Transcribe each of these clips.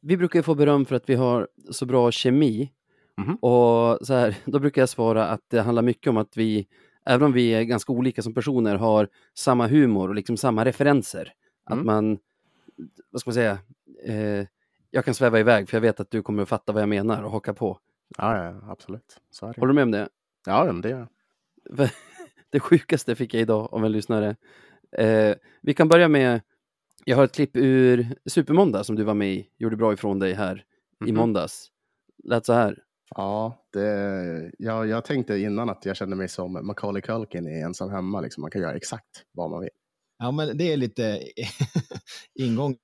Vi brukar ju få beröm för att vi har så bra kemi. Mhm. Och så här, då brukar jag svara att det handlar mycket om att vi, även om vi är ganska olika som personer, har samma humor och liksom samma referenser. Att Mm. man, vad ska man säga, eh, jag kan sväva iväg för jag vet att du kommer att fatta vad jag menar och haka på. Ja, ja, absolut. Så är det. Håller du med om det? Ja, det gör jag. Det sjukaste fick jag idag av en lyssnare. Eh, vi kan börja med, jag har ett klipp ur Supermåndag som du var med i, gjorde bra ifrån dig här i Mhm. måndags. Lät så här. Ja, det, ja, jag tänkte innan att jag kände mig som Macaulay Culkin i Ensam hemma. Liksom. Man kan göra exakt vad man vill. Ja, men det är lite ingång.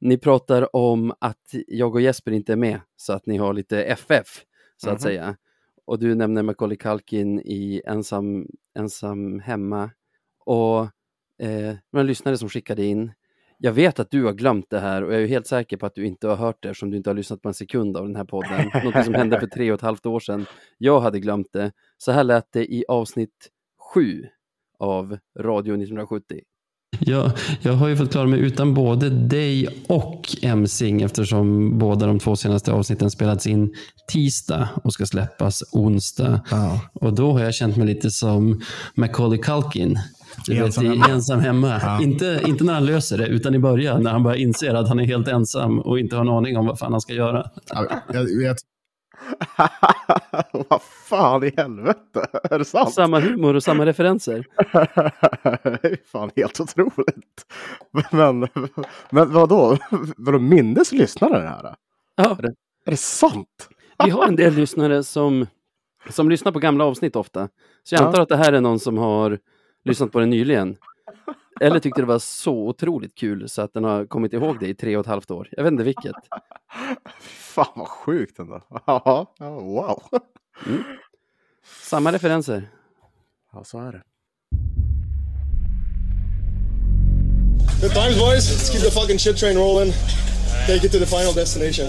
Ni pratar om att jag och Jesper inte är med, så att ni har lite FF, så att Mhm. säga. Och du nämner Macaulay Culkin i Ensam, ensam hemma. Och eh, några lyssnare som skickade in. Jag vet att du har glömt det här och jag är ju helt säker på att du inte har hört det eftersom du inte har lyssnat på en sekund av den här podden. Något som hände för tre och ett halvt år sedan. Jag hade glömt det. Så här lät det i avsnitt sju av Radio 1970. Jag, jag har ju fått klara mig utan både dig och Emsing eftersom båda de två senaste avsnitten spelats in tisdag och ska släppas onsdag. Ja. Och då har jag känt mig lite som Macaulay Culkin. Du vet, Ensam i hemma. ensam hemma. Ja. Inte, inte när han löser det, utan i början när han bara inser att han är helt ensam och inte har en aning om vad fan han ska göra. Ja, jag, jag, vad fan i helvete? Är det sant? Samma humor och samma referenser. det är fan helt otroligt. Men, men vadå? Vadå minnes lyssnaren det här? Ja, Är det sant? vi har en del lyssnare som, som lyssnar på gamla avsnitt ofta. Så jag Ja. antar att det här är någon som har lyssnat på det nyligen. Eller tyckte det var så otroligt kul så att den har kommit ihåg det i tre och ett halvt år. Jag vet inte vilket. Fan vad sjukt ändå. Ja, wow. Samma referenser. Ja, så är det. Good times, boys. Let's keep the fucking shit train rolling. Take it to the final destination.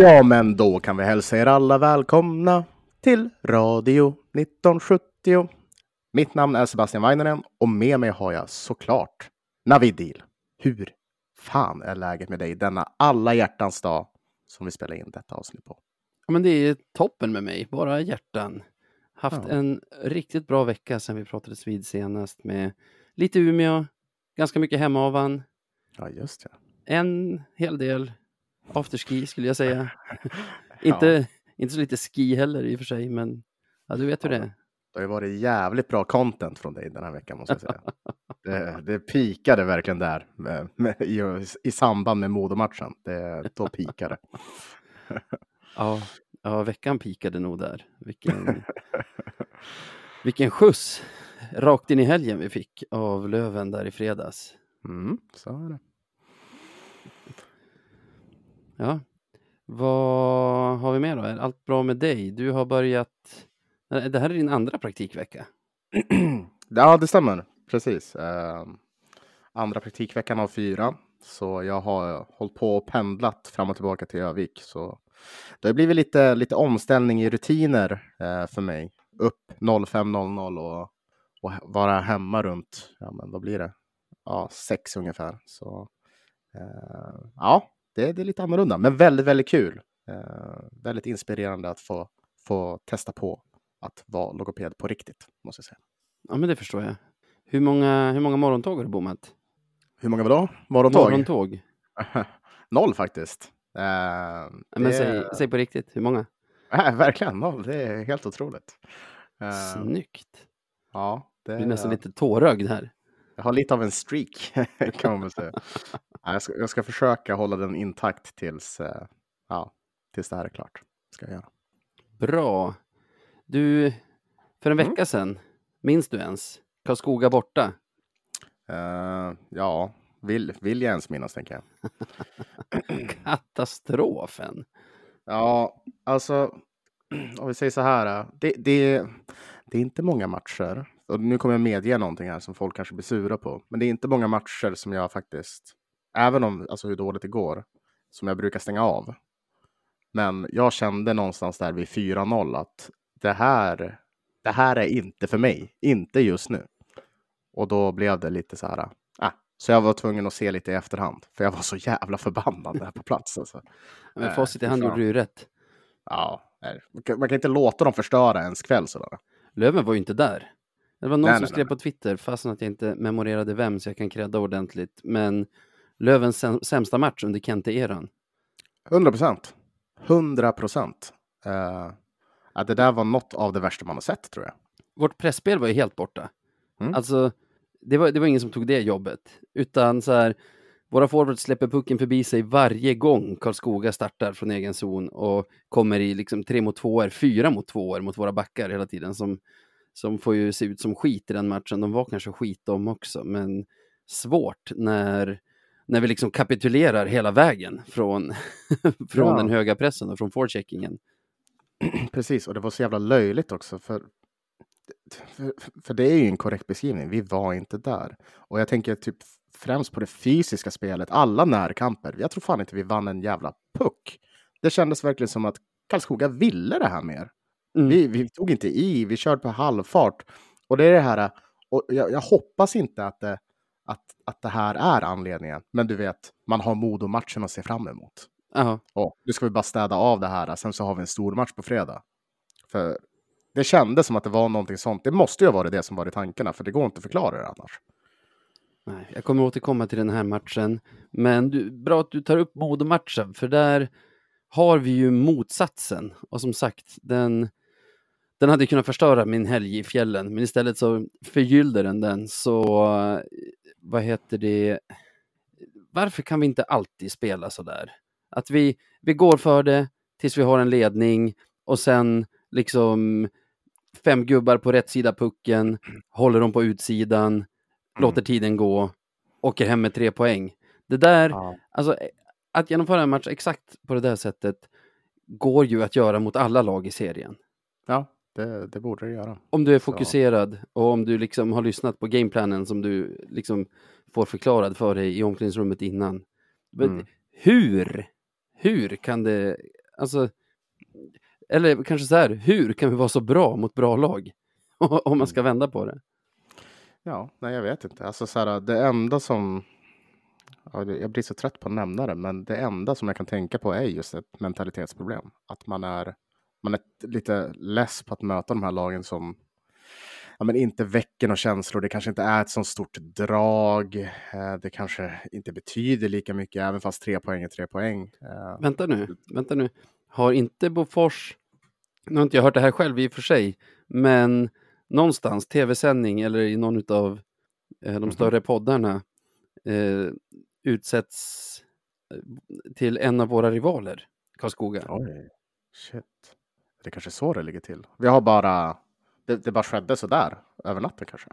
Ja, men då kan vi hälsa er alla välkomna till Radio 1970. Mitt namn är Sebastian Weinanen och med mig har jag såklart Navid Deal. Hur fan är läget med dig denna alla hjärtans dag som vi spelar in detta avsnitt på? Ja, men det är toppen med mig, bara hjärtan. Haft Ja. en riktigt bra vecka sedan vi pratades vid senast med lite Umeå, ganska mycket hemavan, Ja, just det. en hel del afterski skulle jag säga. inte, inte så lite ski heller i och för sig, men ja, du vet hur det är. Det har ju varit jävligt bra content från dig den här veckan måste jag säga. det, det pikade verkligen där med, med, i, i samband med Modomatchen. Det, då pikade Ja, ja, veckan pikade nog där. Vilken, vilken skjuts rakt in i helgen vi fick av Löven där i fredags. mm, Så är det. Ja, vad har vi mer då? Är allt bra med dig? Du har börjat... Det här är din andra praktikvecka. Ja, det stämmer. Precis. Eh, andra praktikveckan av fyra. Så jag har hållit på och pendlat fram och tillbaka till Övik. Så det har blivit lite, lite omställning i rutiner eh, för mig. Upp 05.00 och, och vara hemma runt, ja men vad blir det? Ja, sex ungefär. Så eh, ja, det, det är lite annorlunda, men väldigt, väldigt kul. Eh, väldigt inspirerande att få, få testa på att vara logoped på riktigt, måste jag säga. Ja, men det förstår jag. Hur många, hur många morgontåg har du bommat? Hur många vadå? Morgontåg? Morgontåg? noll faktiskt. Eh, Men det- säg, säg på riktigt, hur många? Nej, verkligen noll. Det är helt otroligt. Eh, Snyggt. ja, det blir nästan är- lite tårögd här. Jag har lite av en streak kan man väl säga. Jag, ska, jag ska försöka hålla den intakt tills, eh, ja, tills det här är klart. Ska jag göra. Bra. Du, för en Mm. vecka sedan, minns du ens? Karlskoga borta. Eh, ja, Vill, vill jag ens minnas, tänker jag. Katastrofen. Ja, alltså, om vi säger så här. Det, det, det är inte många matcher. Och nu kommer jag medge någonting här som folk kanske blir sura på. Men det är inte många matcher som jag faktiskt, även om alltså hur dåligt det går, som jag brukar stänga av. Men jag kände någonstans där vid 4-0 att det här, det här är inte för mig. Inte just nu. Och då blev det lite så här. Äh, så jag var tvungen att se lite i efterhand. För jag var så jävla förbannad där på plats. Alltså. Men Äh, facit i hand gjorde du ju rätt. Ja, man kan, man kan inte låta dem förstöra ens kväll sådär. Löven var ju inte där. Det var någon Nej, som nej, skrev nej. på Twitter, fastän att jag inte memorerade vem så jag kan credda ordentligt. Men Lövens säm- sämsta match under Kente-eran. 100 procent. 100 procent. Uh, det där var något av det värsta man har sett tror jag. Vårt pressspel var ju helt borta. Mm. Alltså, det var, det var ingen som tog det jobbet. Utan så här, våra forwards släpper pucken förbi sig varje gång Karlskoga startar från egen zon och kommer i liksom tre mot tvåor, fyra mot tvåor mot våra backar hela tiden som, som får ju se ut som skit i den matchen. De var kanske skit de också, men svårt när, när vi liksom kapitulerar hela vägen från, från Ja. den höga pressen och från forecheckingen. Precis, och det var så jävla löjligt också. För, för, för det är ju en korrekt beskrivning. Vi var inte där. Och jag tänker typ främst på det fysiska spelet. Alla närkamper. Jag tror fan inte vi vann en jävla puck. Det kändes verkligen som att Karlskoga ville det här mer. Mm. Vi, vi tog inte i, vi körde på halvfart. Och det är det här, och jag, jag hoppas inte att det, att, att det här är anledningen. Men du vet, man har Modo-matchen att se fram emot. Ja, Och nu ska vi bara städa av det här, sen så har vi en stor match på fredag. För det kändes som att det var någonting sånt. Det måste ju ha varit det som var i tankarna, för det går inte att förklara det annars. Nej, jag kommer återkomma till den här matchen. Men du, bra att du tar upp Modo-matchen, för där har vi ju motsatsen. Och som sagt, den, den hade kunnat förstöra min helg i fjällen, men istället så förgyllde den den. Så vad heter det? Varför kan vi inte alltid spela så där? Att vi, vi går för det tills vi har en ledning och sen liksom fem gubbar på rätt sida pucken, håller dem på utsidan, låter tiden gå, åker hem med tre poäng. Det där, Ja. alltså att genomföra en match exakt på det där sättet går ju att göra mot alla lag i serien. Ja, det, det borde det göra. Om du är Så. fokuserad och om du liksom har lyssnat på gameplanen som du liksom får förklarad för dig i omklädningsrummet innan. Men Mm. Hur? Hur kan det, alltså, eller kanske så här, hur kan vi vara så bra mot bra lag? Om man ska vända på det. Ja, nej jag vet inte. Alltså så här, det enda som... Jag blir så trött på att nämna det, men det enda som jag kan tänka på är just ett mentalitetsproblem. Att man är, man är lite less på att möta de här lagen som ja, men inte väcker några känslor. Det kanske inte är ett så stort drag. Eh, Det kanske inte betyder lika mycket, även fast tre poäng är tre poäng. Eh, Vänta nu, vänta nu. Har inte Bofors, nu har inte jag hört det här själv i och för sig, men någonstans, tv-sändning eller i någon av eh, de Mhm. större poddarna eh, utsätts till en av våra rivaler, Karlskoga. Oj, shit. Det är kanske så det ligger till. Vi har bara... Det, det bara skedde sådär över natten kanske.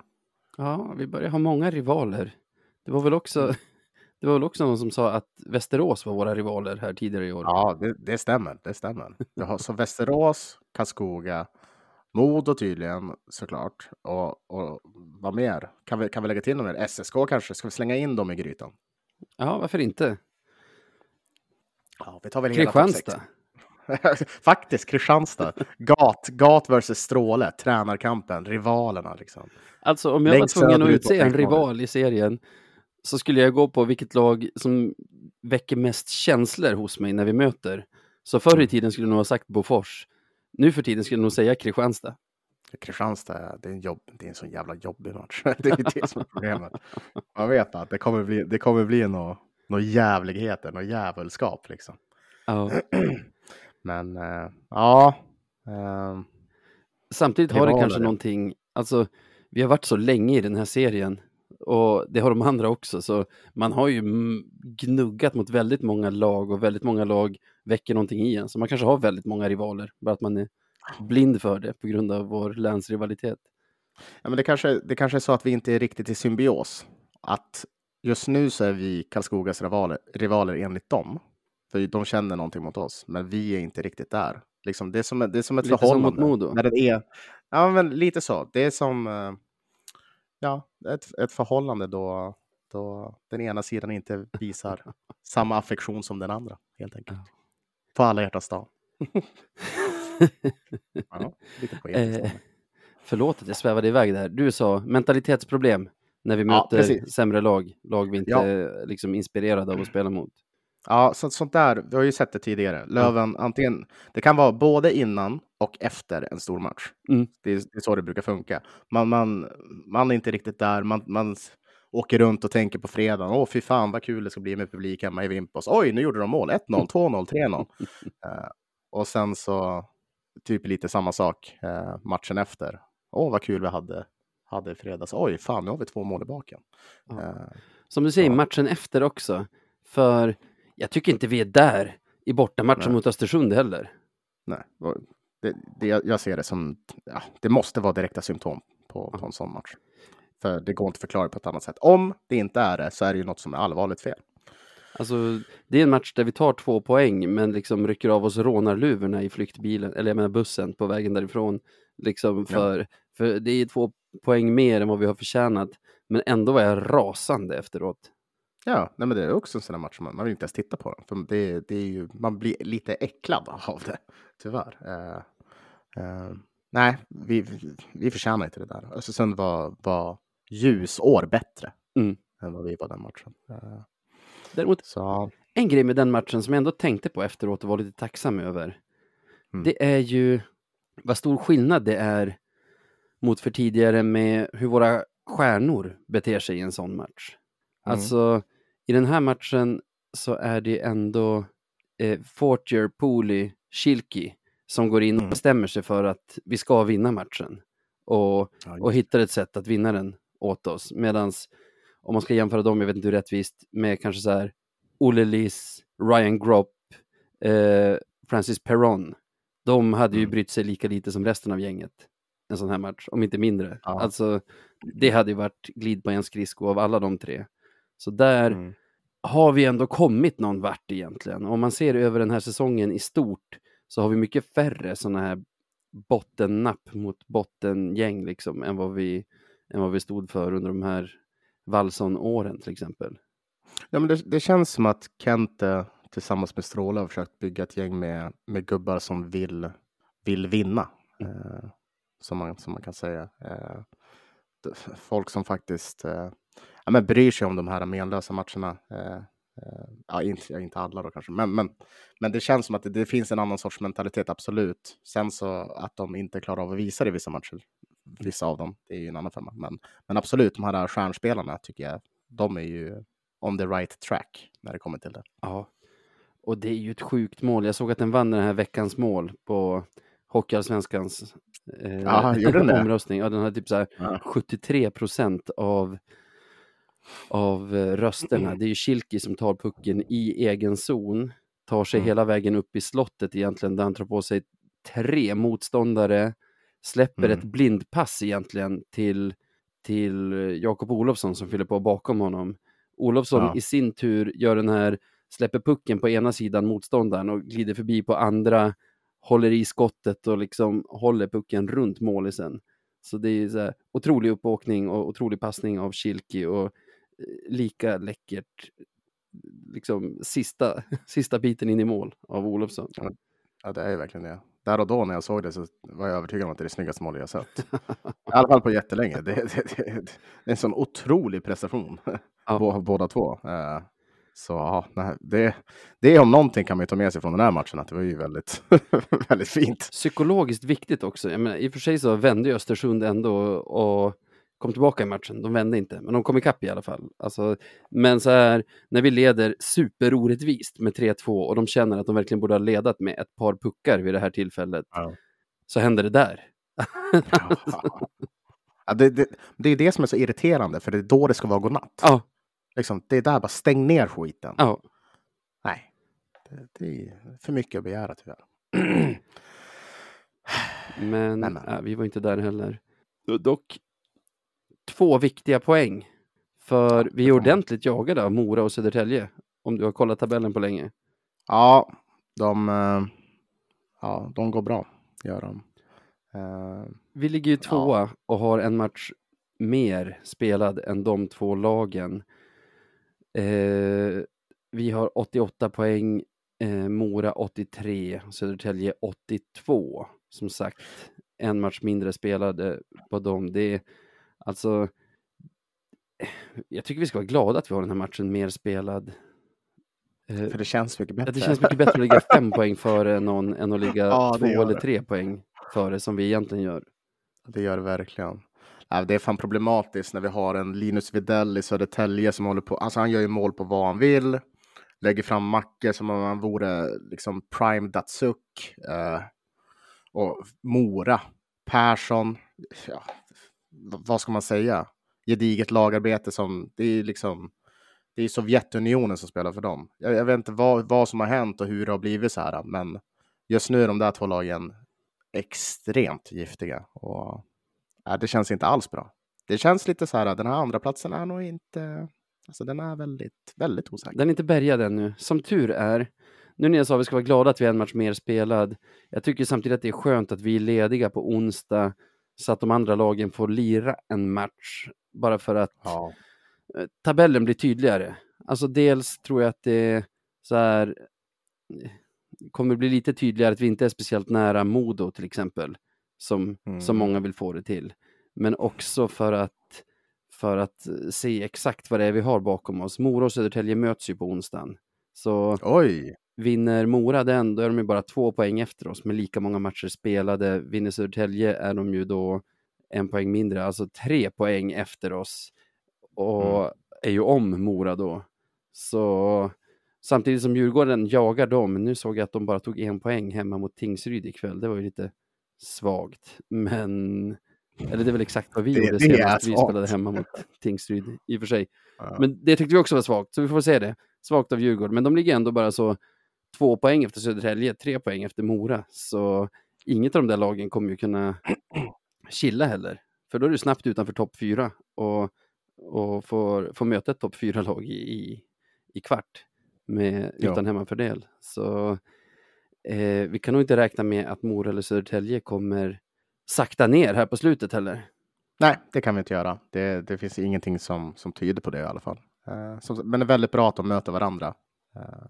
Ja, vi börjar ha många rivaler. Det var väl också, det var väl också någon som sa att Västerås var våra rivaler här tidigare i år. Ja, det, det stämmer. Det stämmer. Vi har så Västerås, Karlskoga, Modo tydligen såklart. Och, och vad mer? Kan vi, kan vi lägga till något mer? SSK kanske? Ska vi slänga in dem i grytan? Ja, varför inte? Ja, vi tar väl. Kristianstad. Faktiskt, Kristianstad. Gat, Gat versus Stråle. Tränarkampen, rivalerna liksom. Alltså om jag var Längst tvungen att utse en rival i serien så skulle jag gå på vilket lag som väcker mest känslor hos mig när vi möter. Så förr Mm. i tiden skulle jag nog ha sagt Bofors. Nu för tiden skulle jag nog säga Kristianstad. Kristianstad, det är en, jobb, det är en sån jävla jobbig match. Det är det som är problemet. Man vet att det kommer bli, det kommer bli några nå jävligheter, något djävulskap liksom. Ja. Men eh, ja, ehm, Samtidigt har det kanske ja. någonting, alltså vi har varit så länge i den här serien och det har de andra också, så man har ju gnuggat mot väldigt många lag och väldigt många lag väcker någonting i en, så man kanske har väldigt många rivaler, bara att man är blind för det på grund av vår länsrivalitet. ja, men det, kanske, det kanske är så att vi inte är riktigt i symbios. Att just nu så är vi Karlskogas rivaler, rivaler enligt dem. För de känner någonting mot oss, men vi är inte riktigt där. Liksom, det, är som, det är som ett Lite som förhållande. mot Modo. När det är, ja, men lite så. Det är som eh, ja, ett, ett förhållande då, då den ena sidan inte visar samma affektion som den andra, helt enkelt. På alla hjärtans dag. ja, lite. Eh, förlåt att jag svävade iväg där. Du sa mentalitetsproblem när vi Ja, möter precis. sämre lag, lag vi inte Ja. är liksom inspirerade av att spela mot. Ja, så, sånt där. Vi har ju sett det tidigare. Löven, antingen, det kan vara både innan och efter en stor match. Mm. Det, är, det är så det brukar funka. Man, man, man är inte riktigt där. Man, man åker runt och tänker på fredagen. Åh, fy fan vad kul det ska bli med publik hemma i Vimpos. Oj, nu gjorde de mål. 1-0, 2-0, 3-0. Eh, och sen så typ lite samma sak eh, matchen efter. Åh, vad kul vi hade, hade i fredags. Oj, fan, nu har vi två mål i baken. Eh, Som du säger, matchen efter också. För jag tycker inte vi är där i bortamatchen mot Östersund heller. Nej, det, det, jag ser det som, ja, det måste vara direkta symptom på, på en sån match. För det går inte att förklara på ett annat sätt. Om det inte är det så är det ju något som är allvarligt fel. Alltså, det är en match där vi tar två poäng, men liksom rycker av oss rånarluvorna i flyktbilen, eller jag menar bussen på vägen därifrån. Liksom för, för det är två poäng mer än vad vi har förtjänat, men ändå var jag rasande efteråt. Ja, nej, men det är också en sån här match som man, man vill inte ens titta på den. För det, det är ju, man blir lite äcklad av det, tyvärr. Eh, eh, nej, vi, vi, förtjänar inte det där. Östersund var, var ljusår bättre Mm. än vad vi var den matchen. Eh, Däremot, så en grej med den matchen som jag ändå tänkte på efteråt och var lite tacksam över. Mm. Det är ju vad stor skillnad det är mot för tidigare med hur våra stjärnor beter sig i en sån match. Mm. Alltså, i den här matchen så är det ändå eh, Fortier, Pooley, Schilke som går in och Mm. bestämmer sig för att vi ska vinna matchen. Och, och hittar ett sätt att vinna den åt oss. Medan om man ska jämföra dem, jag vet inte hur rättvist, med kanske så här Olle Liss, Ryan Gropp, eh, Francis Perron. De hade ju Mm. brytt sig lika lite som resten av gänget en sån här match, om inte mindre. Ja. Alltså, det hade ju varit glid på en skridsko av alla de tre. Så där Mm. har vi ändå kommit någon vart egentligen. Om man ser över den här säsongen i stort så har vi mycket färre sådana här bottennapp mot bottengäng liksom än vad vi, än vad vi stod för under de här Wallson-åren till exempel. Ja, men det, det känns som att Kente tillsammans med Stråle har försökt bygga ett gäng med, med gubbar som vill, vill vinna. Eh, som, man, som man kan säga. Eh, folk som faktiskt eh, ja, men bryr sig om de här menlösa matcherna. Eh, eh, ja, inte, inte alla då kanske, men, men, men det känns som att det, det finns en annan sorts mentalitet, absolut. Sen så att de inte klarar av att visa det i vissa matcher, vissa av dem, det är ju en annan femma. Men, men absolut, de här stjärnspelarna tycker jag, de är ju on the right track när det kommer till det. Ja, och det är ju ett sjukt mål. Jag såg att den vann den här veckans mål på Hockeyallsvenskans eh, det? omröstning. Ja, den hade typ så här Ja. 73 procent av, av eh, rösterna. Det är ju Schilke som tar pucken i egen zon, tar sig Mm. hela vägen upp i slottet egentligen, där han tar på sig tre motståndare, släpper Mm. ett blindpass egentligen till, till eh, Jakob Olofsson som fyller på bakom honom. Olofsson Ja. i sin tur gör den här, släpper pucken på ena sidan motståndaren och glider förbi på andra, håller i skottet och liksom håller pucken runt målisen. Så det är så här, otrolig uppåkning och otrolig passning av Schilke och lika läckert liksom sista, sista biten in i mål av Olofsson. Ja, det är ju verkligen det. Där och då när jag såg det så var jag övertygad om att det är det snyggaste målet jag sett. I alla fall på jättelänge. Det, det, det, det är en sån otrolig prestation, Ja. Bå- båda två. Eh, Så ja, det, det om någonting kan man ju ta med sig från den här matchen, att det var ju väldigt, väldigt fint. Psykologiskt viktigt också. Jag menar, I och för sig så vände Östersund ändå och kom tillbaka i matchen. De vände inte, men de kom ikapp i alla fall. Alltså, men så här, när vi leder superorättvist med 3-2 och de känner att de verkligen borde ha ledat med ett par puckar vid det här tillfället, Ja. så händer det där. Ja, det, det, det är det som är så irriterande, för det är då det ska vara godnatt. ja, Liksom, det är där, bara stäng ner skiten. ja. Nej, det, det är för mycket att begära tyvärr. Men Men, men. ja, vi var inte där heller. Dock två viktiga poäng För Ja, vi är ordentligt jagade av Mora och Södertälje. Om du har kollat tabellen på länge. Ja, de, eh, ja, de går bra, gör de. Eh, Vi ligger ju tvåa och har en match mer spelad än de två lagen. Eh, vi har 88 poäng, eh, Mora 83, Södertälje 82. Som sagt, en match mindre spelade på dem. Det är alltså... Jag tycker vi ska vara glada att vi har den här matchen mer spelad. Eh, för det känns mycket bättre. Det känns mycket bättre att ligga fem poäng före någon än att ligga Ja, två eller tre poäng före som vi egentligen gör. Det gör det verkligen. Det är fan problematiskt när vi har en Linus Widell i Södertälje som håller på, alltså han gör ju mål på vad han vill, lägger fram mackor som om han vore liksom prime Datsuk. Eh, och Mora, Persson, ja, vad ska man säga? Gediget lagarbete som, det är liksom, det är Sovjetunionen som spelar för dem. Jag, jag vet inte vad, vad som har hänt och hur det har blivit så här, men just nu är de där två lagen extremt giftiga. Och, äh, det känns inte alls bra. Det känns lite så här, den här andra platsen är nog inte... Alltså den är väldigt, väldigt osäker. Den är inte bärgad ännu. Som tur är, nu när jag sa att vi ska vara glada att vi har en match mer spelad, jag tycker samtidigt att det är skönt att vi är lediga på onsdag så att de andra lagen får lira en match. Bara för att Ja. eh, tabellen blir tydligare. Alltså dels tror jag att det så här eh, kommer bli lite tydligare att vi inte är speciellt nära Modo till exempel, som, Mm. som många vill få det till. Men också för att, för att se exakt vad det är vi har bakom oss. Mora och Södertälje möts ju på onsdagen. Så Oj! Vinner Mora den, då är de ju bara två poäng efter oss med lika många matcher spelade. Vinner Södertälje är de ju då en poäng mindre, alltså tre poäng efter oss. Och Mm. är ju om Mora då. Så samtidigt som Djurgården jagar dem, nu såg jag att de bara tog en poäng hemma mot Tingsryd ikväll. Det var ju lite svagt, men eller det är väl exakt vad vi Det- gjorde senast vi spelade hemma mot Tingsryd i och för sig. Ja. Men det tyckte vi också var svagt, så vi får se det. Svagt av Djurgården, men de ligger ändå bara så två poäng efter Södertälje, tre poäng efter Mora. Så inget av de där lagen kommer ju kunna chilla heller. För då är du snabbt utanför topp fyra och, och får, får möta ett topp fyra-lag i, i, i kvart med, Ja. utan hemmafördel. Så eh, vi kan nog inte räkna med att Mora eller Södertälje kommer sakta ner här på slutet heller. Nej, det kan vi inte göra. Det, det finns ingenting som, som tyder på det i alla fall. Eh, som, men det är väldigt bra att de möter varandra. Eh,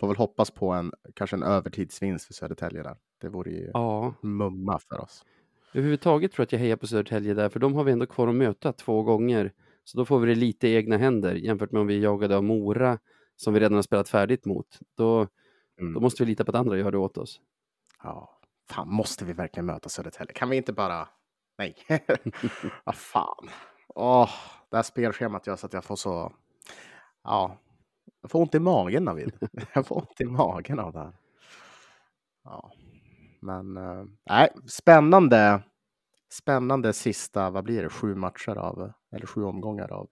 får väl hoppas på en, kanske en övertidsvinst för Södertälje där. Det vore ju Ja, mumma för oss. överhuvudtaget tror jag att jag hejar på Södertälje där, för de har vi ändå kvar att möta två gånger. Så då får vi det lite i egna händer jämfört med om vi jagade av Mora som vi redan har spelat färdigt mot. Då, Mm. då måste vi lita på att andra gör det åt oss. Ja, fan, måste vi verkligen möta Södertälje? Kan vi inte bara... Nej. Vad fan. Åh, det här spelschemat gör så att jag får så... Ja, jag får ont i magen Navid. Jag får ont i magen av det här. Ja, men nej, spännande. Spännande sista, vad blir det, sju matcher av, eller sju omgångar av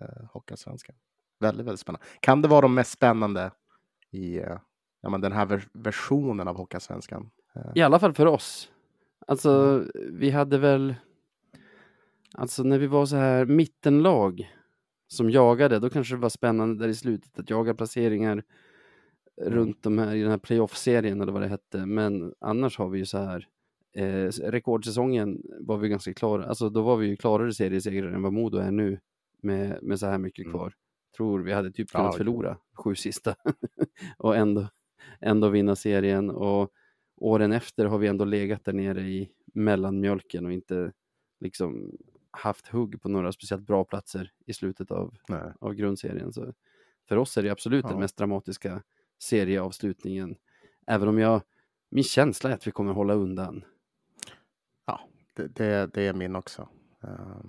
eh, Hockeyallsvenskan. Väldigt, väldigt spännande. Kan det vara de mest spännande i eh, ja, men den här vers- versionen av Hockeyallsvenskan? Eh, I alla fall för oss. Alltså, vi hade väl... Alltså när vi var så här mittenlag som jagade, då kanske det var spännande där i slutet att jaga placeringar runt de här, i den här playoff-serien eller vad det hette. Men annars har vi ju så här, eh, rekordsäsongen var vi ganska klara, alltså då var vi ju klarare seriesegrare än vad Modo är nu med, med så här mycket Mm. kvar. Tror vi hade typ Ja, kunnat jo. förlora sju sista och ändå, ändå vinna serien. Och åren efter har vi ändå legat där nere i mellanmjölken och inte liksom haft hugg på några speciellt bra platser i slutet av, nej. av grundserien. Så för oss är det absolut Ja. den mest dramatiska serieavslutningen. Även om jag, min känsla är att vi kommer hålla undan. Ja, det, det, det är min också. Eh,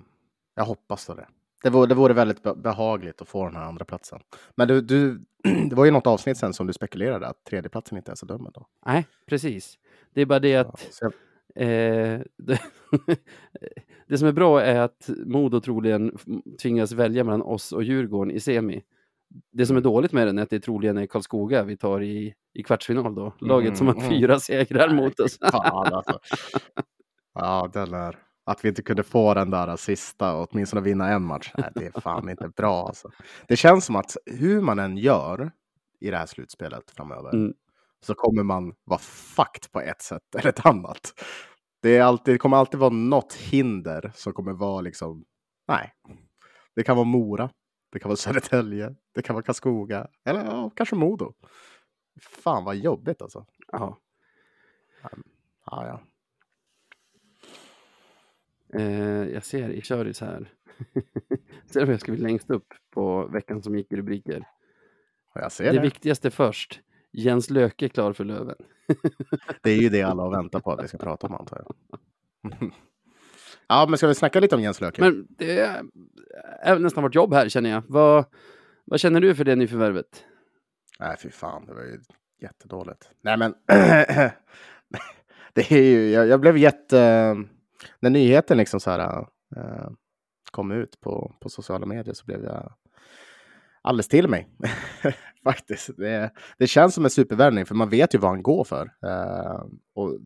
jag hoppas då det. Det vore, det vore väldigt be- behagligt att få den här andra platsen. Men du, du, det var ju något avsnitt sen som du spekulerade att tredjeplatsen inte är så dum ändå. Nej, precis. Det är bara det Ja, att jag, Eh, det, det som är bra är att Modo troligen tvingas välja mellan oss och Djurgården i semi. Det som är dåligt med den är att det troligen är Karlskoga vi tar i, i kvartsfinal då. Laget som har Mm, fyra segrar mot oss. fan alltså. Ja, den är... Att vi inte kunde få den där sista och åtminstone vinna en match. Nej, det är fan inte bra alltså. Det känns som att hur man än gör i det här slutspelet framöver Mm. Så kommer man vara fucked på ett sätt eller ett annat. Det, är alltid, det kommer alltid vara något hinder som kommer vara liksom, nej. Det kan vara Mora, det kan vara Södertälje, det kan vara Karlskoga eller ja, kanske Modo. Fan vad jobbigt alltså. Ja. Ja, ja. Eh, jag ser i Köris här. ser du vad jag skrivit längst upp på veckan som gick i rubriker? Jag ser Det det. viktigaste först. Jens Löke klar för Löven. Det är ju det alla har väntat på att vi ska prata om antar jag. ja, men ska vi snacka lite om Jens Löke? Men det är, är nästan vårt jobb här känner jag. Vad, vad känner du för det nyförvärvet? Nej, fy fan, det var ju jättedåligt. Nej, men det är ju, jag, jag blev jätte... När nyheten liksom så här eh, kom ut på, på sociala medier så blev jag alldeles till mig. Faktiskt. Det, det känns som en supervärvning för man vet ju vad han går för. Eh, och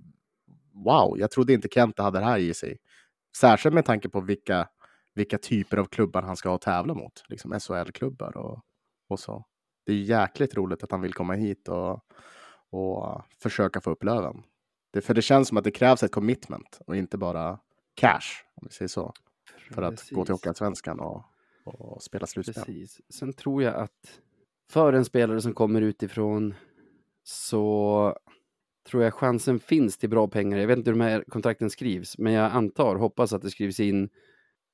wow, jag trodde inte Kente hade det här i sig. Särskilt med tanke på vilka, vilka typer av klubbar han ska ha tävla mot. Liksom SHL-klubbar och, och så. Det är jäkligt roligt att han vill komma hit och, och försöka få upp Löven. Det, för det känns som att det krävs ett commitment och inte bara cash, om vi säger så. För att gå till Precis. Hockeyallsvenskan och, och spela slutspel. Precis. Sen tror jag att för en spelare som kommer utifrån så tror jag chansen finns till bra pengar. Jag vet inte hur de här kontrakten skrivs, men jag antar, hoppas att det skrivs in,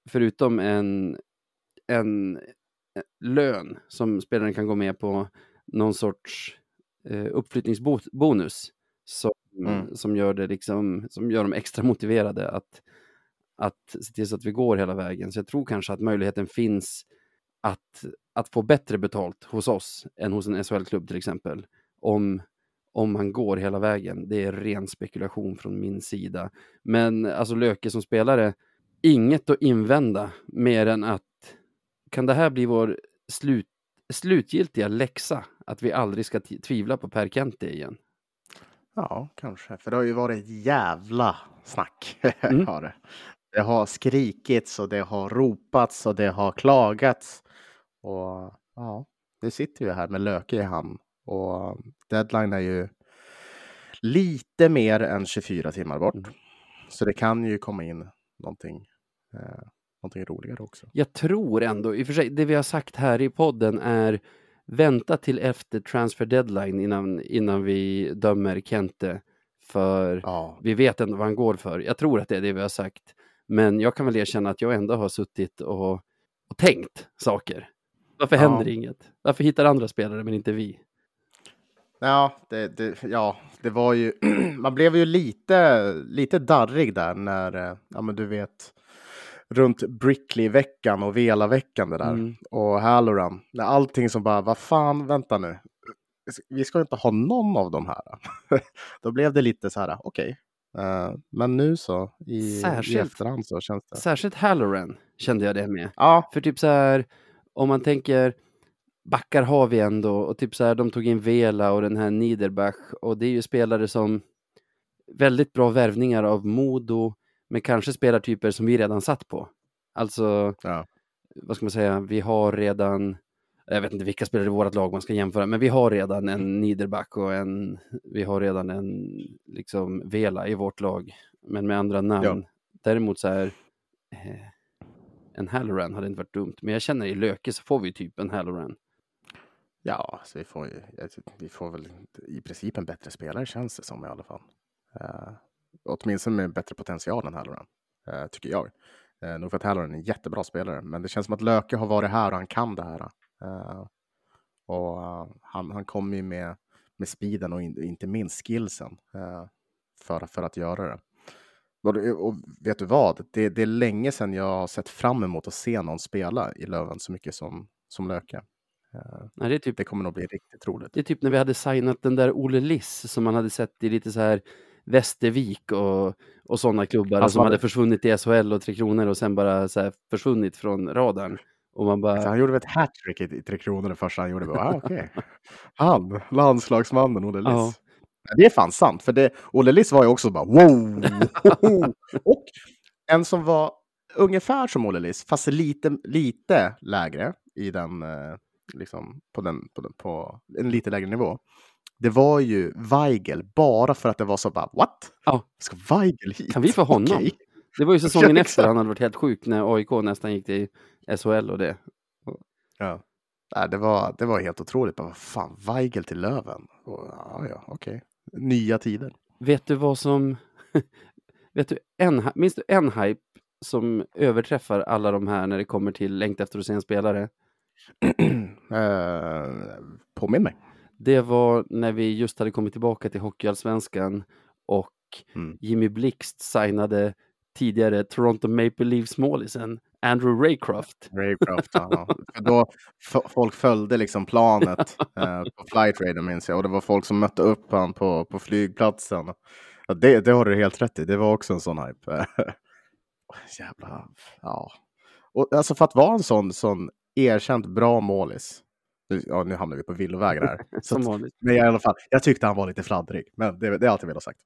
förutom en, en eh, lön som spelaren kan gå med på, någon sorts eh, uppflyttningsbonus som, Mm. som, gör det liksom, som gör dem extra motiverade att, att se till så att vi går hela vägen. Så jag tror kanske att möjligheten finns att, att få bättre betalt hos oss än hos en SHL-klubb till exempel. Om, om han går hela vägen. Det är ren spekulation från min sida. Men alltså Löke som spelare, inget att invända mer än att kan det här bli vår slut, slutgiltiga läxa? Att vi aldrig ska tvivla på Per Kente igen. Ja, kanske. För det har ju varit ett jävla snack. Mm. det har skrikits och det har ropats och det har klagats. Och ja, det sitter ju här med Löke i hamn. Och deadline är ju lite mer än 24 timmar bort. Mm. Så det kan ju komma in någonting, eh, någonting roligare också. Jag tror ändå, i och för sig, det vi har sagt här i podden är vänta till efter transfer deadline innan, innan vi dömer Kente. För Ja, vi vet ändå vad han går för. Jag tror att det är det vi har sagt. Men jag kan väl erkänna att jag ändå har suttit och, och tänkt saker. Varför Ja. händer inget? Varför hittar andra spelare men inte vi? Ja, det, det, ja, det var ju, man blev ju lite, lite darrig där när, eh, ja men du vet, runt Brickley-veckan och Vela-veckan det där. Mm. Och Halloran, när allting som bara, vad fan, vänta nu, vi ska inte ha någon av de här. Då blev det lite så här, okej. Eh, men nu så, i, i Särskilt- efterhand så känns det. Särskilt Halloran kände jag det med. Ja, För typ så här, om man tänker backar har vi ändå och typ så här, de tog in Vela och den här Niederbach och det är ju spelare som väldigt bra värvningar av Modo, men kanske spelartyper som vi redan satt på. Alltså, Ja. vad ska man säga, vi har redan, jag vet inte vilka spelare i vårt lag man ska jämföra, men vi har redan en Niederbach och en, vi har redan en liksom Vela i vårt lag, men med andra namn. Ja. Däremot så här, eh, en Halloran hade inte varit dumt, men jag känner i Löke så får vi typ en Halloran. Ja, så vi får, ju- vi får väl i princip en bättre spelare känns det som i alla fall. Uh, åtminstone med bättre potential än Halloran, uh, tycker jag. Uh, nog för att Halloran är en jättebra spelare, men det känns som att Löke har varit här och han kan det här. Uh, och han, han kommer ju med, med speeden och in, inte minst skillsen för, för att göra det. Och, det- vet du vad? Det, det är länge sedan jag har sett fram emot att se någon spela i Löven så mycket som, som Löke. Eh, Nej, det, är typ, det kommer nog bli riktigt roligt. det är typ när vi hade signat den där Olle Liss som man hade sett i lite så här Västervik och, och sådana klubbar Alltså, som hade försvunnit i SHL och Tre Kronor och sen bara så försvunnit från radarn. Och man bara, han gjorde väl ett hattrick i, i Tre Kronor det första han gjorde. Bara, ah, okej. Han, landslagsmannen Olle Liss. Ja. Det är fan sant, för det, Olle Liss var ju också bara wow! Och en som var ungefär som Olle Liss, fast lite, lite lägre i den, eh, liksom, på, den, på, den, på en lite lägre nivå. Det var ju Weigel, bara för att det var så bara, what? Ja. Ska Weigel hit? Kan vi få honom? Okej. Det var ju säsongen Ja, efter han hade varit helt sjuk när AIK nästan gick till SHL och det. Ja. Nej, det, var, det var helt otroligt. Bara, vad fan, Weigel till Löven? Och, ja, ja, okej. Nya tider. Vet du vad som... vet du en, minns du en hype som överträffar alla de här när det kommer till längta efter att se en spelare? eh, påminn mig. Det var när vi just hade kommit tillbaka till Hockeyallsvenskan och Mm. Jimmy Blixt signade tidigare Toronto Maple Leafs målisen Andrew Raycroft. Raycroft, ja. Då folk följde liksom planet eh, på Flight Radar minns jag. Och det var folk som mötte upp han på, på flygplatsen. Ja, det, det har du helt rätt i. Det var också en sån hype. Jävla, ja. Och alltså för att vara en sån, sån erkänt bra målis. Nu- Ja, nu hamnar vi på villovägar här. Att, men jag, i alla fall, jag tyckte han var lite fladdrig. Men det, det är alltid velat ha sagt.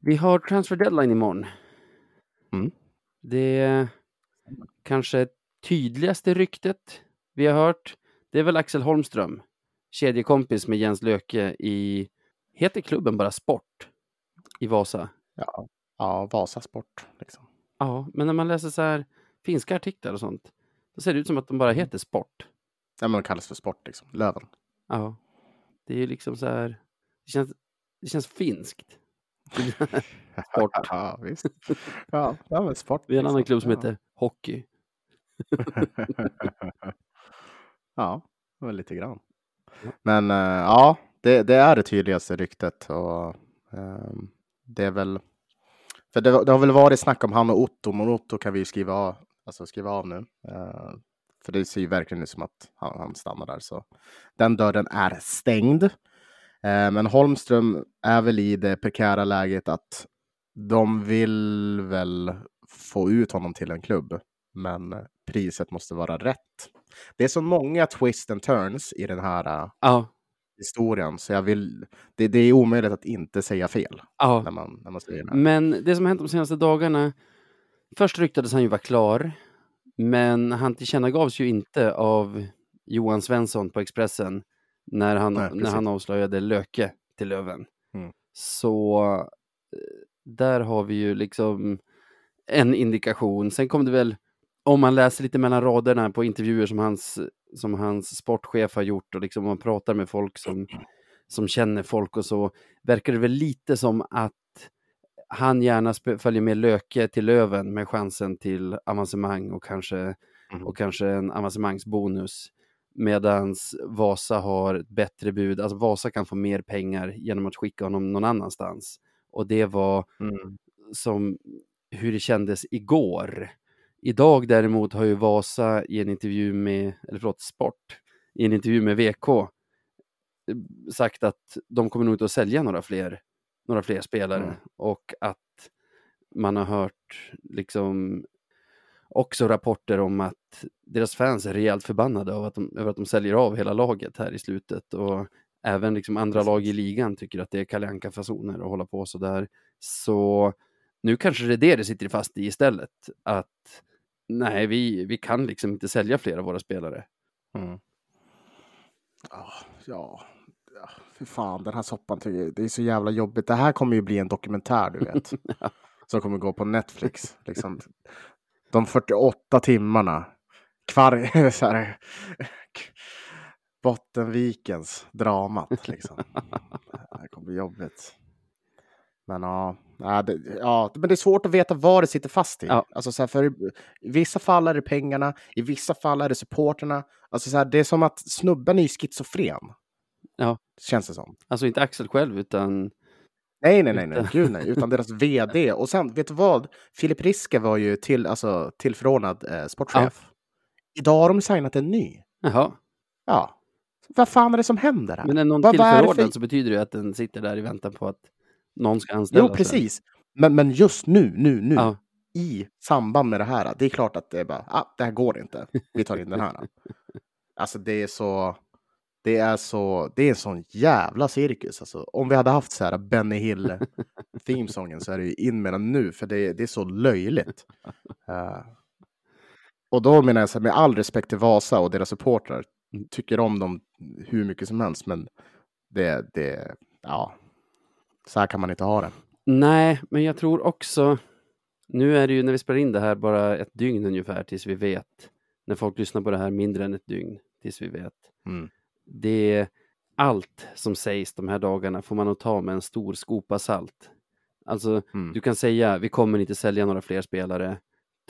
Vi har transfer deadline imorgon. Mm. Det kanske tydligaste ryktet vi har hört, det är väl Axel Holmström, kedjekompis med Jens Löke i, heter klubben bara Sport i Vasa? Ja, ja Vasasport. Liksom. Ja, men när man läser så här finska artiklar och sånt, då ser det ut som att de bara heter Sport. Ja, men de kallas för sport, liksom. Löven. Ja, det är ju liksom så här, det känns, det känns finskt. Sport. ja, visst. Ja, ja men sport. Det är en annan klubb som heter Hockey. ja, väl lite grann. Men eh, ja, det, det är det tydligaste ryktet. Och, ehm, det är väl... För det, det har väl varit snack om han och Otto, men Otto kan vi ju skriva av, alltså skriva av nu. Eh, för det ser ju verkligen ut som att han, han stannar där. Så den dörren är stängd. Eh, men Holmström är väl i det prekära läget att de vill väl få ut honom till en klubb, men priset måste vara rätt. Det är så många twist and turns i den här äh, Ja, historien, så jag vill, det, det är omöjligt att inte säga fel ja. när man, när man säger det. Men det som hänt de senaste dagarna, först ryktades han ju vara klar, men han tillkännagavs ju inte av Johan Svensson på Expressen när han, Nej, när han avslöjade Löke till Löven. Mm. Så eh, där har vi ju liksom en indikation. Sen kom det väl, om man läser lite mellan raderna på intervjuer som hans, som hans sportchef har gjort och liksom man pratar med folk som, som känner folk och så, verkar det väl lite som att han gärna följer med Löke till Löven med chansen till avancemang och kanske, Mhm. och kanske en avancemangsbonus. Medans Vasa har ett bättre bud, alltså Vasa kan få mer pengar genom att skicka honom någon annanstans. Och det var Mm. som hur det kändes igår. Idag däremot har ju Vasa i en intervju med, eller förlåt, Sport, i en intervju med VK eh, sagt att de kommer nog inte att sälja några fler, några fler spelare Mm. och att man har hört liksom också rapporter om att deras fans är rejält förbannade av att de, över att de säljer av hela laget här i slutet och även liksom andra lag i ligan tycker att det är Kalle Anka-fasoner att hålla på så där. Så nu kanske det är det det sitter fast i istället. Att nej, vi, vi kan liksom inte sälja fler av våra spelare. Mm. Ja, ja, ja, fy fan, den här soppan tycker jag, det är så jävla jobbigt. Det här kommer ju bli en dokumentär, du vet. Som kommer gå på Netflix. Liksom. De 48 timmarna. Kvar, så här, Bottenvikens dramat, liksom. Det kommer bli jobbigt. Men ja, ja, det, ja, men det är svårt att veta vad det sitter fast i. Ja. Alltså, så här, för I vissa fall är det pengarna, i vissa fall är det supporterna. Alltså, så här, det är som att snubben är schizofren. Ja. Känns det som. Alltså inte Axel själv utan Nej, nej, nej, nej, Utan- gud nej, utan deras vd. Och sen, vet du vad? Filip Riske var ju till, alltså, tillförordnad eh, sportchef. Idag har de signat en ny. jaha. Ja. Vad fan är det som händer här? Men när någon Vad- vad är tillförordnad för- så betyder det att den sitter där i väntan på att någon ska anställas. Jo, precis. Men, men just nu, nu, nu, Ja. i samband med det här, det är klart att det är bara, ah, det här går inte. Vi tar in den här. Alltså det är så, det är så, det är en sån jävla cirkus. Alltså, om vi hade haft så här Benny Hill themesången så är det ju in med den nu, för det, det är så löjligt. Uh, och då menar jag så här, med all respekt till Vasa och deras supportrar, tycker om dem hur mycket som helst, men det, det, ja, så här kan man inte ha det. Nej, men jag tror också, nu är det ju när vi spelar in det här bara ett dygn ungefär tills vi vet, när folk lyssnar på det här mindre än ett dygn tills vi vet. Mm. Det allt som sägs de här dagarna får man nog ta med en stor skopa salt. Alltså, Mm. du kan säga vi kommer inte sälja några fler spelare,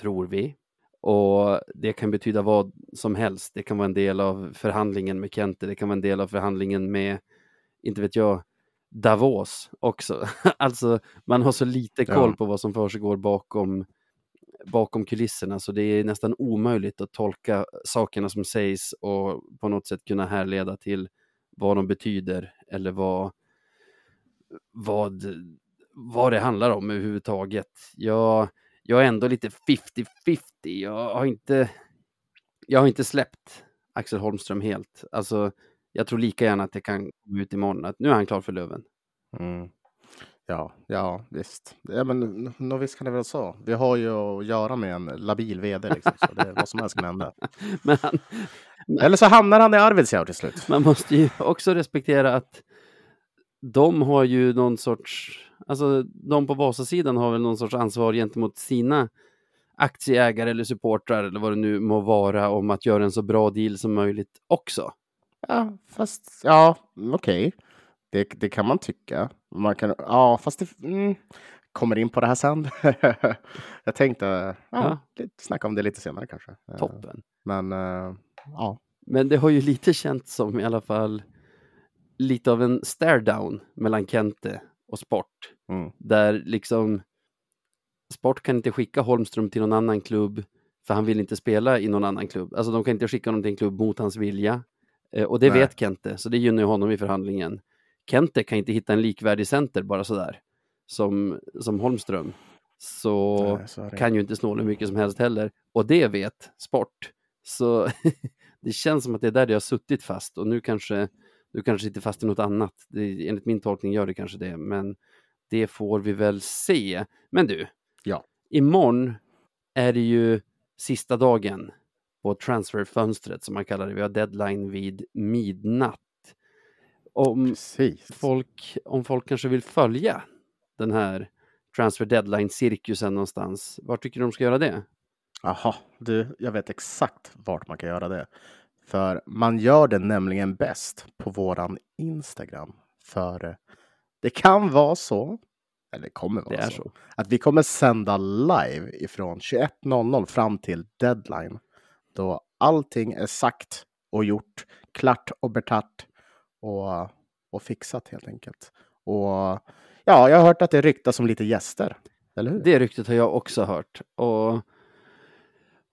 tror vi. Och det kan betyda vad som helst. Det kan vara en del av förhandlingen med Kente, det kan vara en del av förhandlingen med, inte vet jag, Davos också. alltså, man har så lite koll Ja. på vad som försiggår bakom, bakom kulisserna, så det är nästan omöjligt att tolka sakerna som sägs och på något sätt kunna härleda till vad de betyder eller vad, vad, vad det handlar om överhuvudtaget. Jag, jag är ändå lite 50-50. Jag har inte, jag har inte släppt Axel Holmström helt. Alltså, jag tror lika gärna att det kan komma ut imorgon att nu är han klar för Löven. Mm. Ja, ja, visst. Ja, men nå, visst kan det väl så. Vi har ju att göra med en labil vd, liksom, så det är vad som helst kan hända. Men han, Eller så hamnar han i Arvidsjaur till slut. man måste ju också respektera att de har ju någon sorts, alltså de på Vasasidan har väl någon sorts ansvar gentemot sina aktieägare eller supportrar eller vad det nu må vara om att göra en så bra deal som möjligt också. Ja, fast ja, okej. Det, det kan man tycka. Man kan, ja, fast det mm, kommer in på det här sen. Jag tänkte ja, Ja. lite- snacka om det lite senare kanske. Eh, Toppen. Men eh, ja, Men det har ju lite känts som i alla fall lite av en stare down mellan Kente och Sport. mm, Där liksom Sport kan inte skicka Holmström till någon annan klubb för han vill inte spela i någon annan klubb. Alltså de kan inte skicka honom till en klubb mot hans vilja. Eh, och det Nej. vet Kente, så det gynnar ju honom i förhandlingen. Kente kan inte hitta en likvärdig center bara sådär som, som Holmström. Så nej, kan ju inte snåla hur mycket som helst heller. Och det vet Sport. Så det känns som att det är där det har suttit fast och nu kanske nu kanske sitter fast i något annat. Det, enligt min tolkning gör det kanske det, men det får vi väl se. Men du, Ja. imorgon är det ju sista dagen på transferfönstret som man kallar det. Vi har deadline vid midnatt. Om Precis. folk, om folk kanske vill följa den här transfer deadline-cirkusen någonstans, var tycker du de ska göra det? Jaha, du, jag vet exakt vart man kan göra det. För man gör det nämligen bäst på våran Instagram. För eh, det kan vara så, eller kommer vara så, så. att vi kommer sända live ifrån 21.00 fram till deadline. Då allting är sagt och gjort, klart och betart och, och fixat helt enkelt. Och ja, jag har hört att det ryktas om lite gäster. Eller hur? Det ryktet har jag också hört. Och,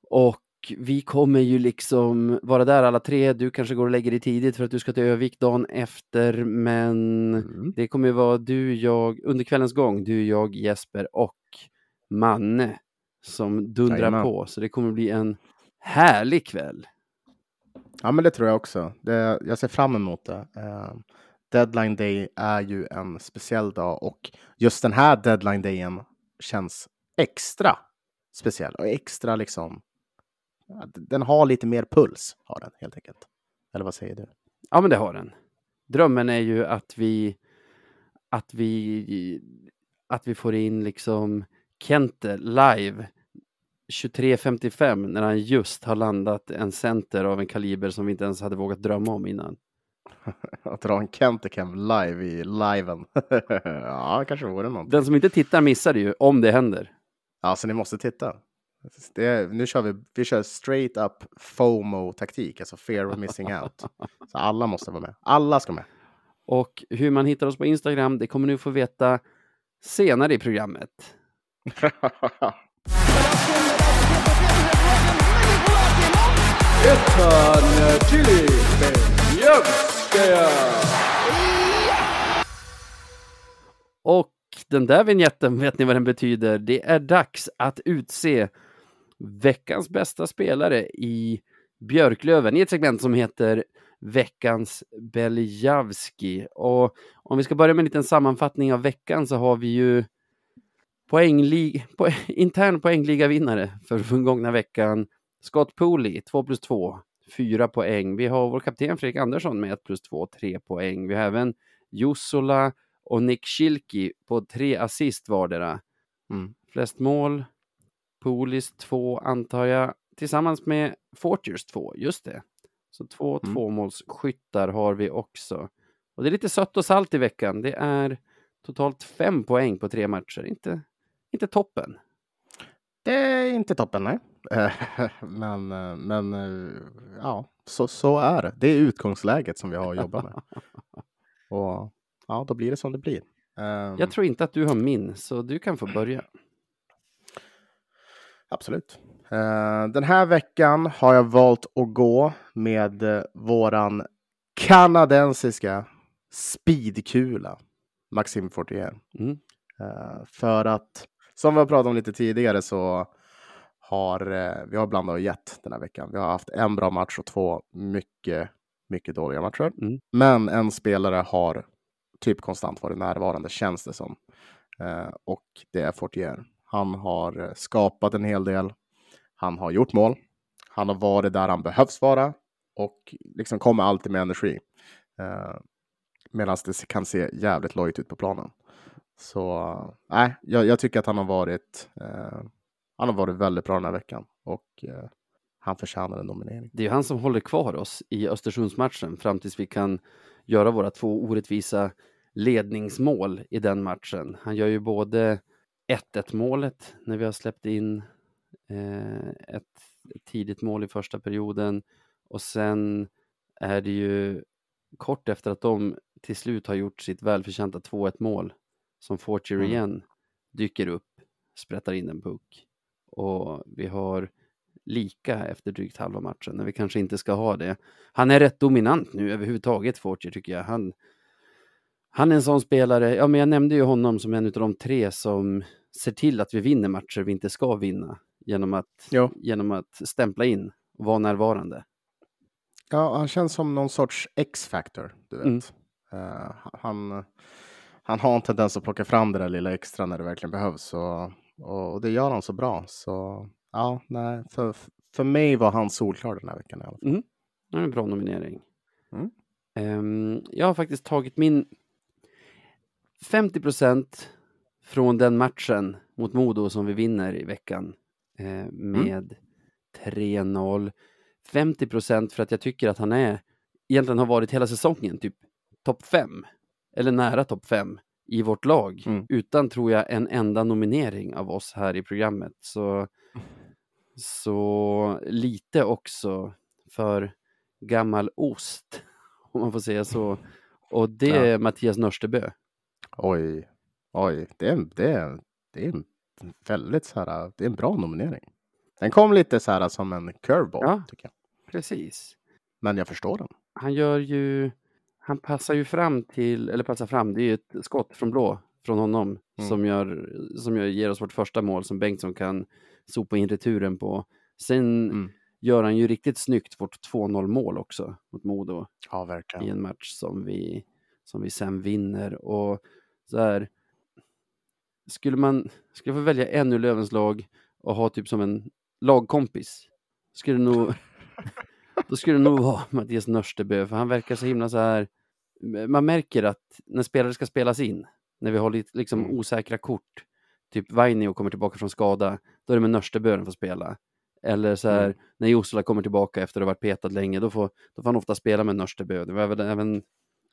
och vi kommer ju liksom vara där alla tre. Du kanske går och lägger dig tidigt för att du ska till Övik dagen efter. Men Mm. det kommer ju vara du, jag, under kvällens gång, du, jag, Jesper och Manne som dundrar Jajamän. på. Så det kommer bli en härlig kväll. Ja, men det tror jag också. Det, jag ser fram emot det. Eh, deadline day är ju en speciell dag och just den här deadline dayen känns extra speciell och extra liksom. Den har lite mer puls, har den helt enkelt. Eller vad säger du? Ja, men det har den. Drömmen är ju att vi att vi att vi får in liksom Kente live 23.55 när han just har landat en center av en kaliber som vi inte ens hade vågat drömma om innan. Att dra en Kentekem live i liven. ja, kanske vore någonting. Den som inte tittar missar det ju om det händer. Ja, så ni måste titta. Det nu kör vi, vi kör straight up FOMO-taktik, alltså fear of missing out. Så alla måste vara med. Alla ska med. Och hur man hittar oss på Instagram, det kommer ni få veta senare i programmet. Och den där vignetten, vet ni vad den betyder? Det är dags att utse veckans bästa spelare i Björklöven i ett segment som heter veckans Beljavski. Och om vi ska börja med en liten sammanfattning av veckan så har vi ju poänglig, po intern poängliga-vinnare för den gångna veckan. Scott Pooley, 2 plus 2, 4 poäng. Vi har vår kapten Fredrik Andersson med 1 plus 2, 3 poäng. Vi har även Jussola och Nick Schilki på 3 assist vardera. Mm. Flest mål, Pooleys 2 antar jag, tillsammans med Fortiers 2, just det. Så två Mm. tvåmålsskyttar har vi också. Och det är lite sött och salt i veckan. Det är totalt fem poäng på tre matcher. Inte, inte toppen. Det är inte toppen, nej. Eh, men eh, men eh, ja, så, så är det. Det är utgångsläget som vi har att jobba med. Och ja, då blir det som det blir. Ehm, Jag tror inte att du har min, så du kan få börja. Absolut. Den här veckan har jag valt att gå med våran kanadensiska speedkula, Maxime Fortier. Mm. För att, som vi har pratat om lite tidigare, så har eh, vi har blandat och gett den här veckan. Vi har haft en bra match och två mycket, mycket dåliga matcher. Mm. Men en spelare har typ konstant varit närvarande, känns det som. Eh, och det är Fortier. Han har eh, skapat en hel del. Han har gjort mål. Han har varit där han behövs vara och liksom kommer alltid med energi. Eh, Medan det kan se jävligt lojt ut på planen. Så nej, jag, jag tycker att han har varit. Han har varit väldigt bra den här veckan och eh, han förtjänar en nominering. Det är ju han som håller kvar oss i Östersundsmatchen fram tills vi kan göra våra två orättvisa ledningsmål i den matchen. Han gör ju både 1-1 målet när vi har släppt in eh, ett, ett tidigt mål i första perioden och sen är det ju kort efter att de till slut har gjort sitt välförtjänta 2-1 mål som Fortier Mm. igen dyker upp, sprättar in en puck och vi har lika efter drygt halva matchen, när vi kanske inte ska ha det. Han är rätt dominant nu överhuvudtaget, Fortier, tycker jag. Han, han är en sån spelare, ja men jag nämnde ju honom som en av de tre som ser till att vi vinner matcher vi inte ska vinna genom att, Ja. genom att stämpla in och vara närvarande. Ja, han känns som någon sorts X-factor, du vet. Mm. Eh, han, han har en tendens att plocka fram det där lilla extra när det verkligen behövs. Och, och det gör han så bra. Så ja, nej, för, för mig var han solklar den här veckan i alla fall. Det är en bra nominering. Mm. Ehm, jag har faktiskt tagit min 50% från den matchen mot Modo som vi vinner i veckan eh, med 3-0. 50% för att jag tycker att han är, egentligen har varit hela säsongen, typ topp 5 eller nära topp 5 i vårt lag Mm. utan tror jag en enda nominering av oss här i programmet. Så, så lite också för gammal ost, om man får säga så. Och det Ja. är Mattias Nörstebö. Oj, oj, det är, det är, det är en väldigt så här, det är en bra nominering. Den kom lite så här som en curveball, Ja. tycker jag. Precis. Men jag förstår den. Han gör ju, han passar ju fram till, eller passar fram, det är ju ett skott från blå från honom Mm. som, gör, som gör, ger oss vårt första mål som Bengtsson kan sopa in returen på. Sen Mm. gör han ju riktigt snyggt vårt 2-0 mål också mot Modo. Ja, i verkligen. en match som vi, som vi sen vinner. Och så här, skulle man skulle få välja en ur Lövens lag och ha typ som en lagkompis, skulle nog, då skulle det nog vara Mattias Nörstebö, för han verkar så himla så här, man märker att när spelare ska spelas in, när vi har lite liksom Mm. osäkra kort, typ Vainio kommer tillbaka från skada, då är det med Nörstebö den får spela. Eller så här, Mm. när Jossela kommer tillbaka efter att ha varit petad länge, då får, då får han ofta spela med Nörstebö. Det var även, även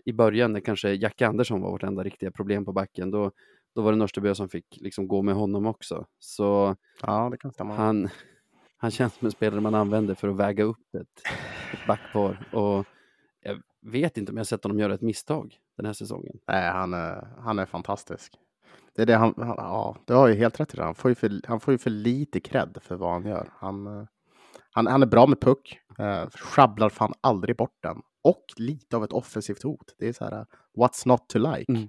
i början när kanske Jack Andersson var vårt enda riktiga problem på backen, då, då var det Nörstebö som fick liksom gå med honom också. Så Ja, han, han känns som en spelare man använder för att väga upp ett, ett backpar. Och jag vet inte om jag har sett honom göra ett misstag den här säsongen. Nej, han är, han är fantastisk. Det är det han, han ja, du har ju helt rätt i det. Han får ju för, han får ju för lite cred för vad han gör. Han, eh, han, han är bra med puck, eh, sjabblar fan aldrig bort den. Och lite av ett offensivt hot. Det är så här, eh, what's not to like? Mm.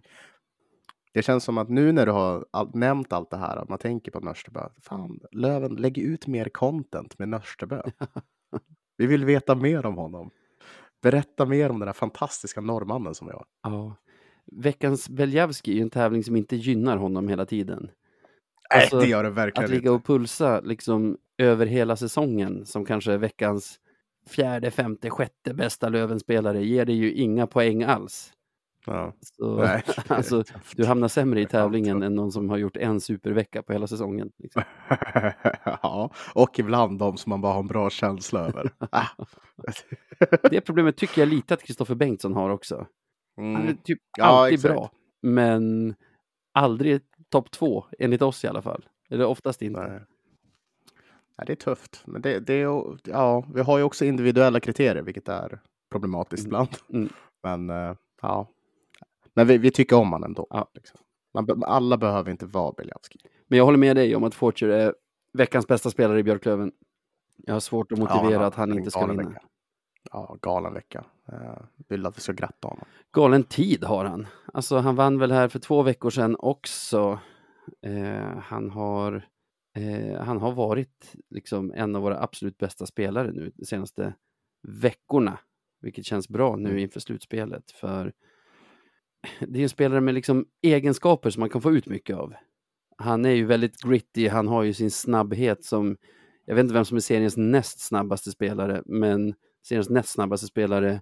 Det känns som att nu när du har all, nämnt allt det här, att man tänker på Nörstebö. Fan, Löven, lägg ut mer content med Nörstebö. Vi vill veta mer om honom. Berätta mer om den där fantastiska norrmannen som jag. Ja. Veckans Beljavski är ju en tävling som inte gynnar honom hela tiden. Nej, Alltså, det gör det verkligen Att ligga och pulsa liksom över hela säsongen som kanske är veckans fjärde, femte, sjätte bästa Lövenspelare ger det ju inga poäng alls. Ja. Så, Nej. alltså, du hamnar sämre i tävlingen än någon som har gjort en supervecka på hela säsongen. Liksom. ja, och ibland de som man bara har en bra känsla över. Ah. Det problemet tycker jag lite att Kristoffer Bengtsson har också. Han är Mm. typ Ja, alltid exakt. bra, men aldrig topp två, enligt oss i alla fall. Eller oftast inte. Nej. Nej, det är tufft. Men det, det är, ja, vi har ju också individuella kriterier, vilket är problematiskt Mm. ibland. Mm. Men eh, ja, men vi, vi tycker om honom ändå. Ja. Liksom. Man, alla behöver inte vara Beljavski. Men jag håller med dig om att Forger är veckans bästa spelare i Björklöven. Jag har svårt att motivera Ja, att han inte ska vinna. vecka. Ja, galen vecka. Uh, vill att vi ska gratta honom. Galen tid har han. Alltså han vann väl här för två veckor sedan också. Eh, han, har, eh, han har varit liksom en av våra absolut bästa spelare nu de senaste veckorna. Vilket känns bra nu Mm. inför slutspelet. För det är en spelare med liksom egenskaper som man kan få ut mycket av. Han är ju väldigt gritty, han har ju sin snabbhet som, jag vet inte vem som är seriens näst snabbaste spelare, men seriens näst snabbaste spelare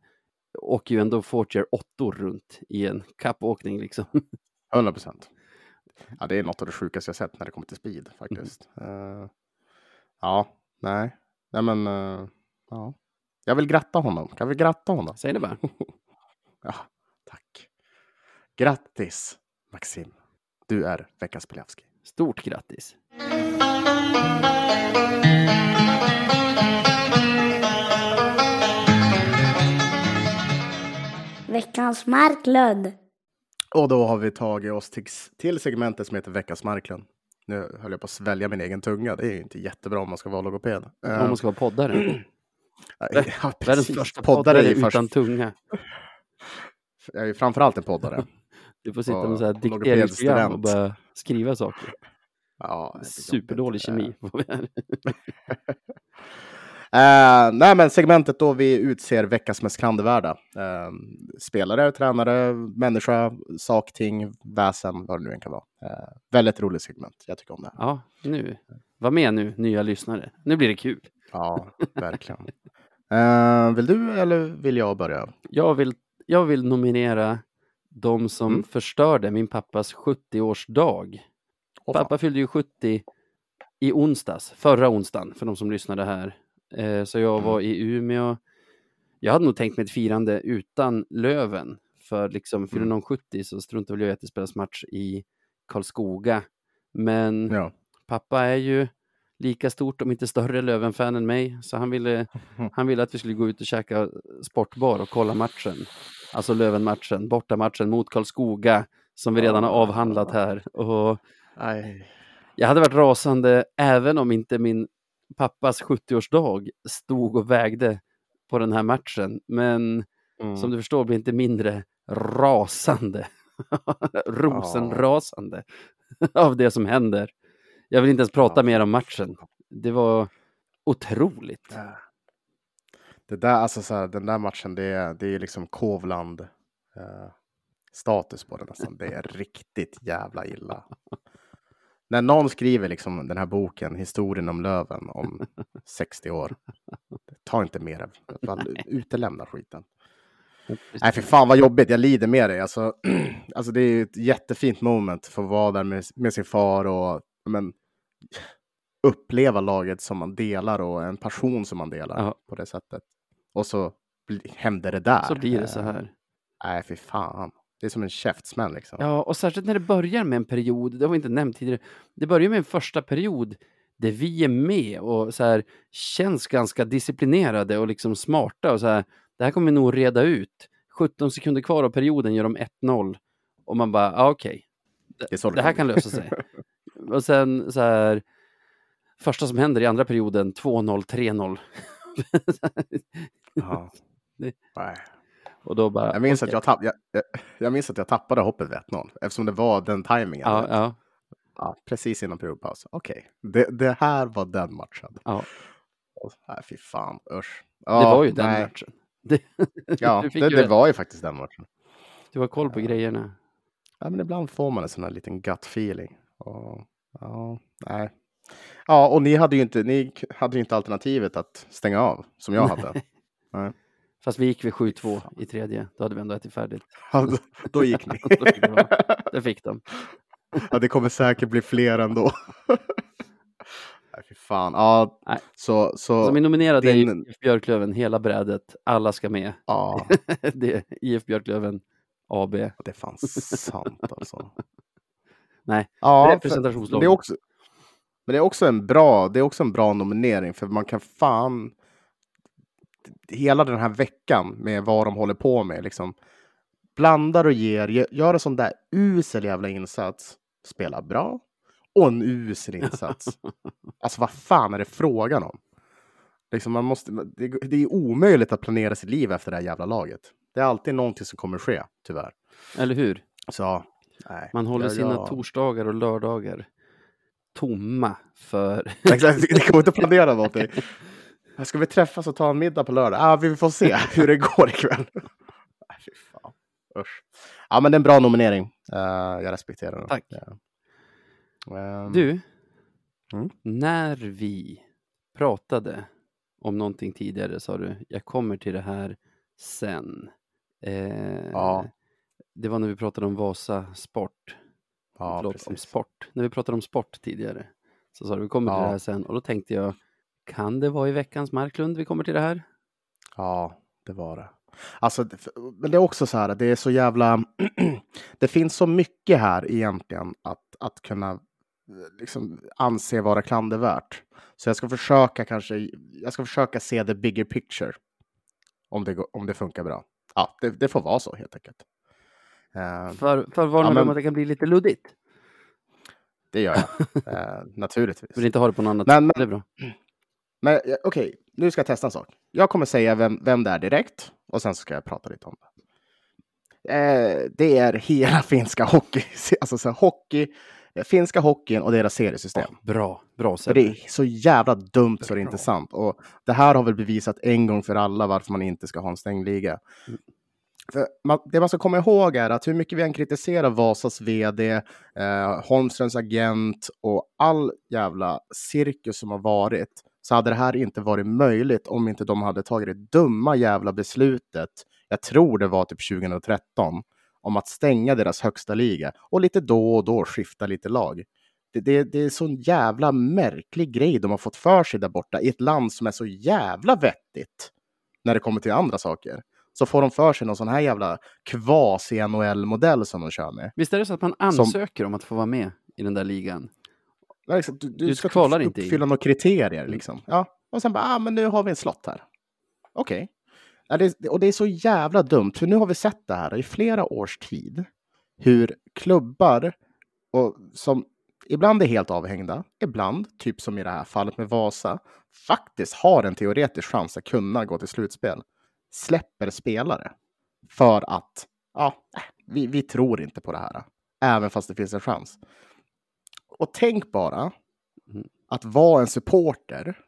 åker ju ändå Fortier åttor runt i en kappåkning liksom. 100 procent. Ja, det är något av det sjukaste jag sett när det kommer till speed Mm. faktiskt. Eh, ja, nej, nej men eh, ja. Jag vill gratta honom. Kan vi gratta honom? Säg det bara. Ja, tack. Grattis, Maxim. Du är veckans Beljavski. Stort grattis! Veckans Marklund. Och då har vi tagit oss till, till segmentet som heter Veckans Marklund. Nu höll jag på att svälja min egen tunga. Det är ju inte jättebra om man ska vara logoped. Om Eh, man ska vara poddare. ja, Världens första Poddare poddare utan först, tunga. jag är ju framförallt en poddare. Du får sitta med så här logopedstudent. dikteringsprogram och bara skriva saker. Ja, Superdålig kemi. Eh, nej, men segmentet då vi utser veckans mest klandervärda. Eh, spelare, tränare, människa, sak, ting, väsen, vad det nu än kan vara. Eh, väldigt roligt segment. Jag tycker om det. här. Ja, nu. Var med nu, nya lyssnare. Nu blir det kul. Ja, verkligen. Eh, vill du eller vill jag börja? Jag vill, jag vill nominera de som Mm. förstörde min pappas 70-årsdag. Åh, fan. Pappa fyllde ju 70 i onsdags, förra onsdagen, för de som lyssnade här. Eh, så jag var i Umeå. Jag hade nog tänkt mig ett firande utan Löven. För liksom, fyller Mm. någon 70 så struntar väl jag i att det spelas match i Karlskoga. Men Ja. pappa är ju lika stort, om inte större, Löven-fan än mig. Så han ville, han ville att vi skulle gå ut och käka sportbar och kolla matchen. Alltså Löven-matchen, bortamatchen mot Karlskoga, som vi redan har avhandlat här. Och jag hade varit rasande även om inte min pappas 70-årsdag stod och vägde på den här matchen. Men Mm. som du förstår blir inte mindre rasande. Rosenrasande av det som händer. Jag vill inte ens prata Ja. mer om matchen. Det var otroligt. Ja. Det där, alltså så här, den där matchen, det är, det är liksom Kovland eh, status på den nästan. Det är riktigt jävla illa. När någon skriver liksom den här boken, historien om Löven om 60 år. Ta inte mer, bara utelämna skiten. Nej, för fan vad jobbigt. Jag lider med dig. Alltså, alltså det är ett jättefint moment för att vara där med, med sin far och men, uppleva laget som man delar och en passion som man delar Ja. på det sättet. Och så händer det där. Så blir det så Eh, här. Nej, fy fan. Det är som en käftsmäll liksom. Ja, och särskilt när det börjar med en period, det har vi inte nämnt tidigare, det börjar med en första period där vi är med och så här, känns ganska disciplinerade och liksom smarta och så här, det här kommer vi nog reda ut. 17 sekunder kvar av perioden gör de 1-0 och man bara, ah, okej, det, är så det här kan lösa sig. och sen så här, första som händer i andra perioden, 2-0, 3-0. ja. Det- Nej. och då bara, Jag minns, okej. att jag, tapp, jag, jag, jag minns att jag tappade hoppet vid 1-0 eftersom det var den tajmingen. Ja, ja, Ja, precis innan periodpaus. Okej, det, det här var den matchen. ja. Och, nej, fy fan, usch. det var ju den nej. matchen. Det, Ja, det, ju det var ju faktiskt den matchen. du har koll på grejerna. Ja, men ibland får man en sån här liten gut feeling. Och, ja, nej. Ja, och ni hade ju inte, ni hade inte alternativet att stänga av som jag hade. Nej. Fast vi gick vid 7-2 i tredje. Då hade vi ändå ätit färdigt. Ja, då- Då gick ni. Då fick det vara. Det fick de. Ja, det kommer säkert bli fler ändå. Nej, fy fan. Ja, Nej. så, så, Som är nominerade är din- IF Björklöven, hela brädet. Alla ska med. ja, Det är IF Björklöven AB. det är fan sant alltså. Nej, Ja, för, representationslag. men det är också, men det är också en bra, det är också en bra nominering för man kan fan hela den här veckan med vad de håller på med liksom blandar och ger, gö- gör en sån där usel jävla insats, spelar bra och en usel insats. alltså vad fan är det frågan om? Liksom man måste, det, det är omöjligt att planera sitt liv efter det här jävla laget. Det är alltid någonting som kommer ske, tyvärr. Eller hur? Så, nej. Man håller Jag- sina jag- torsdagar och lördagar tomma för... Exakt, det går inte att planera någonting. Ska vi träffas och ta en middag på lördag? Ah, vi får se hur det går ikväll. Fy fan. Usch. Ja, men det är en bra nominering. Eh, jag respekterar den. Tack. Ja. Ehm, Du, Mm. när vi pratade om någonting tidigare sa du, jag kommer till det här sen. Eh, Ja. Det var när vi pratade om Vasa Sport. Ja, Förlåt, om precis. sport. När vi pratade om sport tidigare. Så sa du, vi kommer till Ja. det här sen. Och då tänkte jag, kan det vara i veckans Marklund vi kommer till det här? Ja, det var det. Alltså, men det är också så här, det är så jävla... det finns så mycket här egentligen att, att kunna eh, liksom, anse vara klandervärt. Så jag ska försöka kanske, jag ska försöka se the bigger picture. Om det, om det funkar bra. Ja, det, det får vara så helt enkelt. Eh, För, för varna Ja, men- om att det kan bli lite luddigt. det gör jag, eh, naturligtvis. Vill inte ha det på något annat Men- sätt. Det är bra. Men okej, nu ska jag testa en sak. Jag kommer säga vem, vem det är direkt och sen ska jag prata lite om det. Eh, det är hela finska hockey, alltså så hockey, finska hockeyn och deras seriesystem. Bra, bra sätt. det är så jävla dumt så det är Bra. inte sant. Och det här har väl bevisat en gång för alla varför man inte ska ha en stängd liga. För eh, man, det man ska komma ihåg är att hur mycket vi än kritiserar Vasas vd, eh, Holmströms agent och all jävla cirkus som har varit så hade det här inte varit möjligt om inte de hade tagit det dumma jävla beslutet, jag tror det var typ 2013, om att stänga deras högsta liga och lite då och då skifta lite lag. Det, det, det är sån jävla märklig grej de har fått för sig där borta i ett land som är så jävla vettigt när det kommer till andra saker. Så får de för sig någon sån här jävla kvasi-NHL-modell som de kör med. Visst är det så att man ansöker om att få vara med i den där ligan? Är liksom, Du, du, Du ska kvalar typ inte i. uppfylla några kriterier liksom. Ja, och sen bara, ah, men nu har vi en slott här. Okej. Ja, det, och det är så jävla dumt, för nu har vi sett det här i flera års tid. Hur klubbar, och som ibland är helt avhängda, ibland, typ som i det här fallet med Vasa, faktiskt har en teoretisk chans att kunna gå till slutspel, släpper spelare. För att, ja, vi, vi tror inte på det här. Även fast det finns en chans. Och tänk bara Mm. att vara en supporter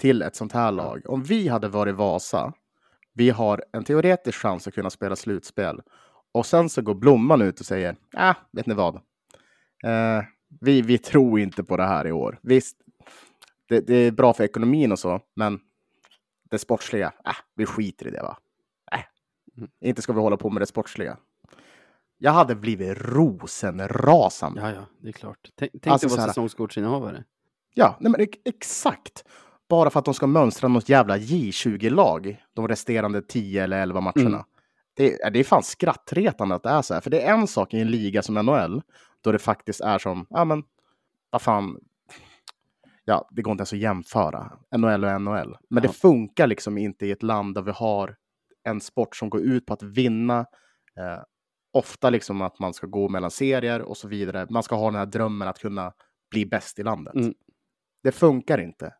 till ett sånt här lag. Om vi hade varit Vasa, vi har en teoretisk chans att kunna spela slutspel. Och sen så går Blomman ut och säger, ah, vet ni vad? Eh, vi, vi tror inte på det här i år. Visst, det, det är bra för ekonomin och så, men det sportsliga, ah, vi skiter i det va? Äh, Mm. inte ska vi hålla på med det sportsliga. Jag hade blivit rosenrasande. Ja, ja, det är klart. Tänk, tänk Alltså dig vara säsongskortsinnehavare. Ja, nej men ex- exakt. Bara för att de ska mönstra något jävla J20-lag de resterande 10 eller 11 matcherna. Mm. Det, är, det är fan skrattretande att det är så här. För det är en sak i en liga som NHL, då det faktiskt är som, ja men, vad fan, ja, det går inte ens att jämföra NHL och NHL. Men Ja. det funkar liksom inte i ett land där vi har en sport som går ut på att vinna. Eh, ofta liksom att man ska gå mellan serier och så vidare. Man ska ha den här drömmen att kunna bli bäst i landet. Mm. Det funkar inte.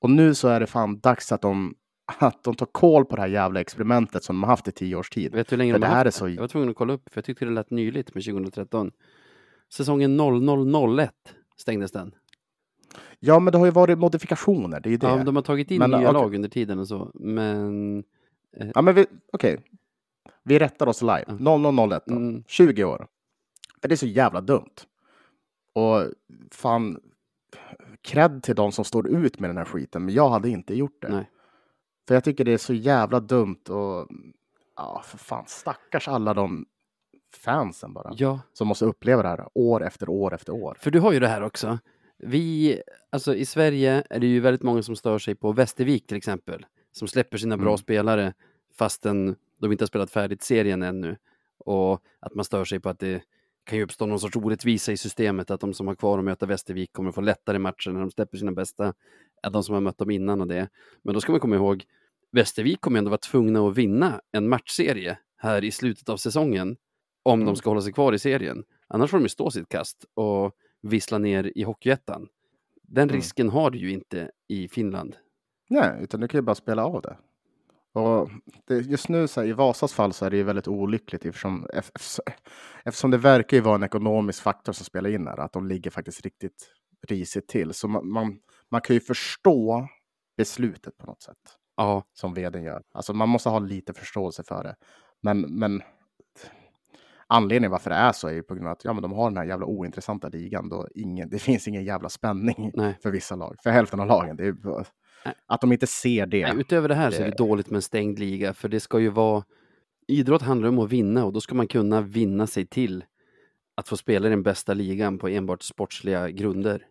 Och nu så är det fan dags att de, att de tar koll på det här jävla experimentet som de har haft i tio års tid. Vet du hur länge För de det här är så- Jag var tvungen att kolla upp, för jag tyckte det lät nyligt med 2013. Säsongen 0001 stängdes den. Ja, men det har ju varit modifikationer. Det är det. Ja, de har tagit in Men, nya okej. lag under tiden och så, men Ja, men okej. Vi rättar oss live. Ja. 0001 då. Mm. 20 år. För det är så jävla dumt. Och fan, cred till de som står ut med den här skiten, men jag hade inte gjort det. Nej. För jag tycker det är så jävla dumt och ja, för fan, stackars alla de fansen bara. Ja, Som måste uppleva det här år efter år efter år. för du har ju det här också. Vi, alltså i Sverige är det ju väldigt många som stör sig på Västervik till exempel, som släpper sina bra Mm. spelare fastän de inte har spelat färdigt serien ännu. Och att man stör sig på att det kan ju uppstå någon sorts orättvisa i systemet, att de som har kvar att möta Västervik kommer att få lättare matcher när de släpper sina bästa, än de som har mött dem innan och det. Men då ska man komma ihåg, Västervik kommer ändå vara tvungna att vinna en matchserie här i slutet av säsongen, om Mm. de ska hålla sig kvar i serien. Annars får de ju stå sitt kast och vissla ner i Hockeyettan. Den Mm. risken har du ju inte i Finland. Nej, utan du kan ju bara spela av det. Och det, just nu så här, i Vasas fall så är det ju väldigt olyckligt eftersom, eftersom det verkar ju vara en ekonomisk faktor som spelar in här, att de ligger faktiskt riktigt risigt till. Så man, man, man kan ju förstå beslutet på något sätt Ja, som vdn gör. Alltså man måste ha lite förståelse för det. Men, men anledningen varför det är så är ju på grund av att ja, men de har den här jävla ointressanta ligan då ingen, det finns ingen jävla spänning nej. för vissa lag. För hälften av lagen. Det är att de inte ser det. Nej, utöver det här så är det Det- dåligt med en stängd liga, för det ska ju vara... Idrott handlar om att vinna och då ska man kunna vinna sig till att få spela i den bästa ligan på enbart sportsliga grunder.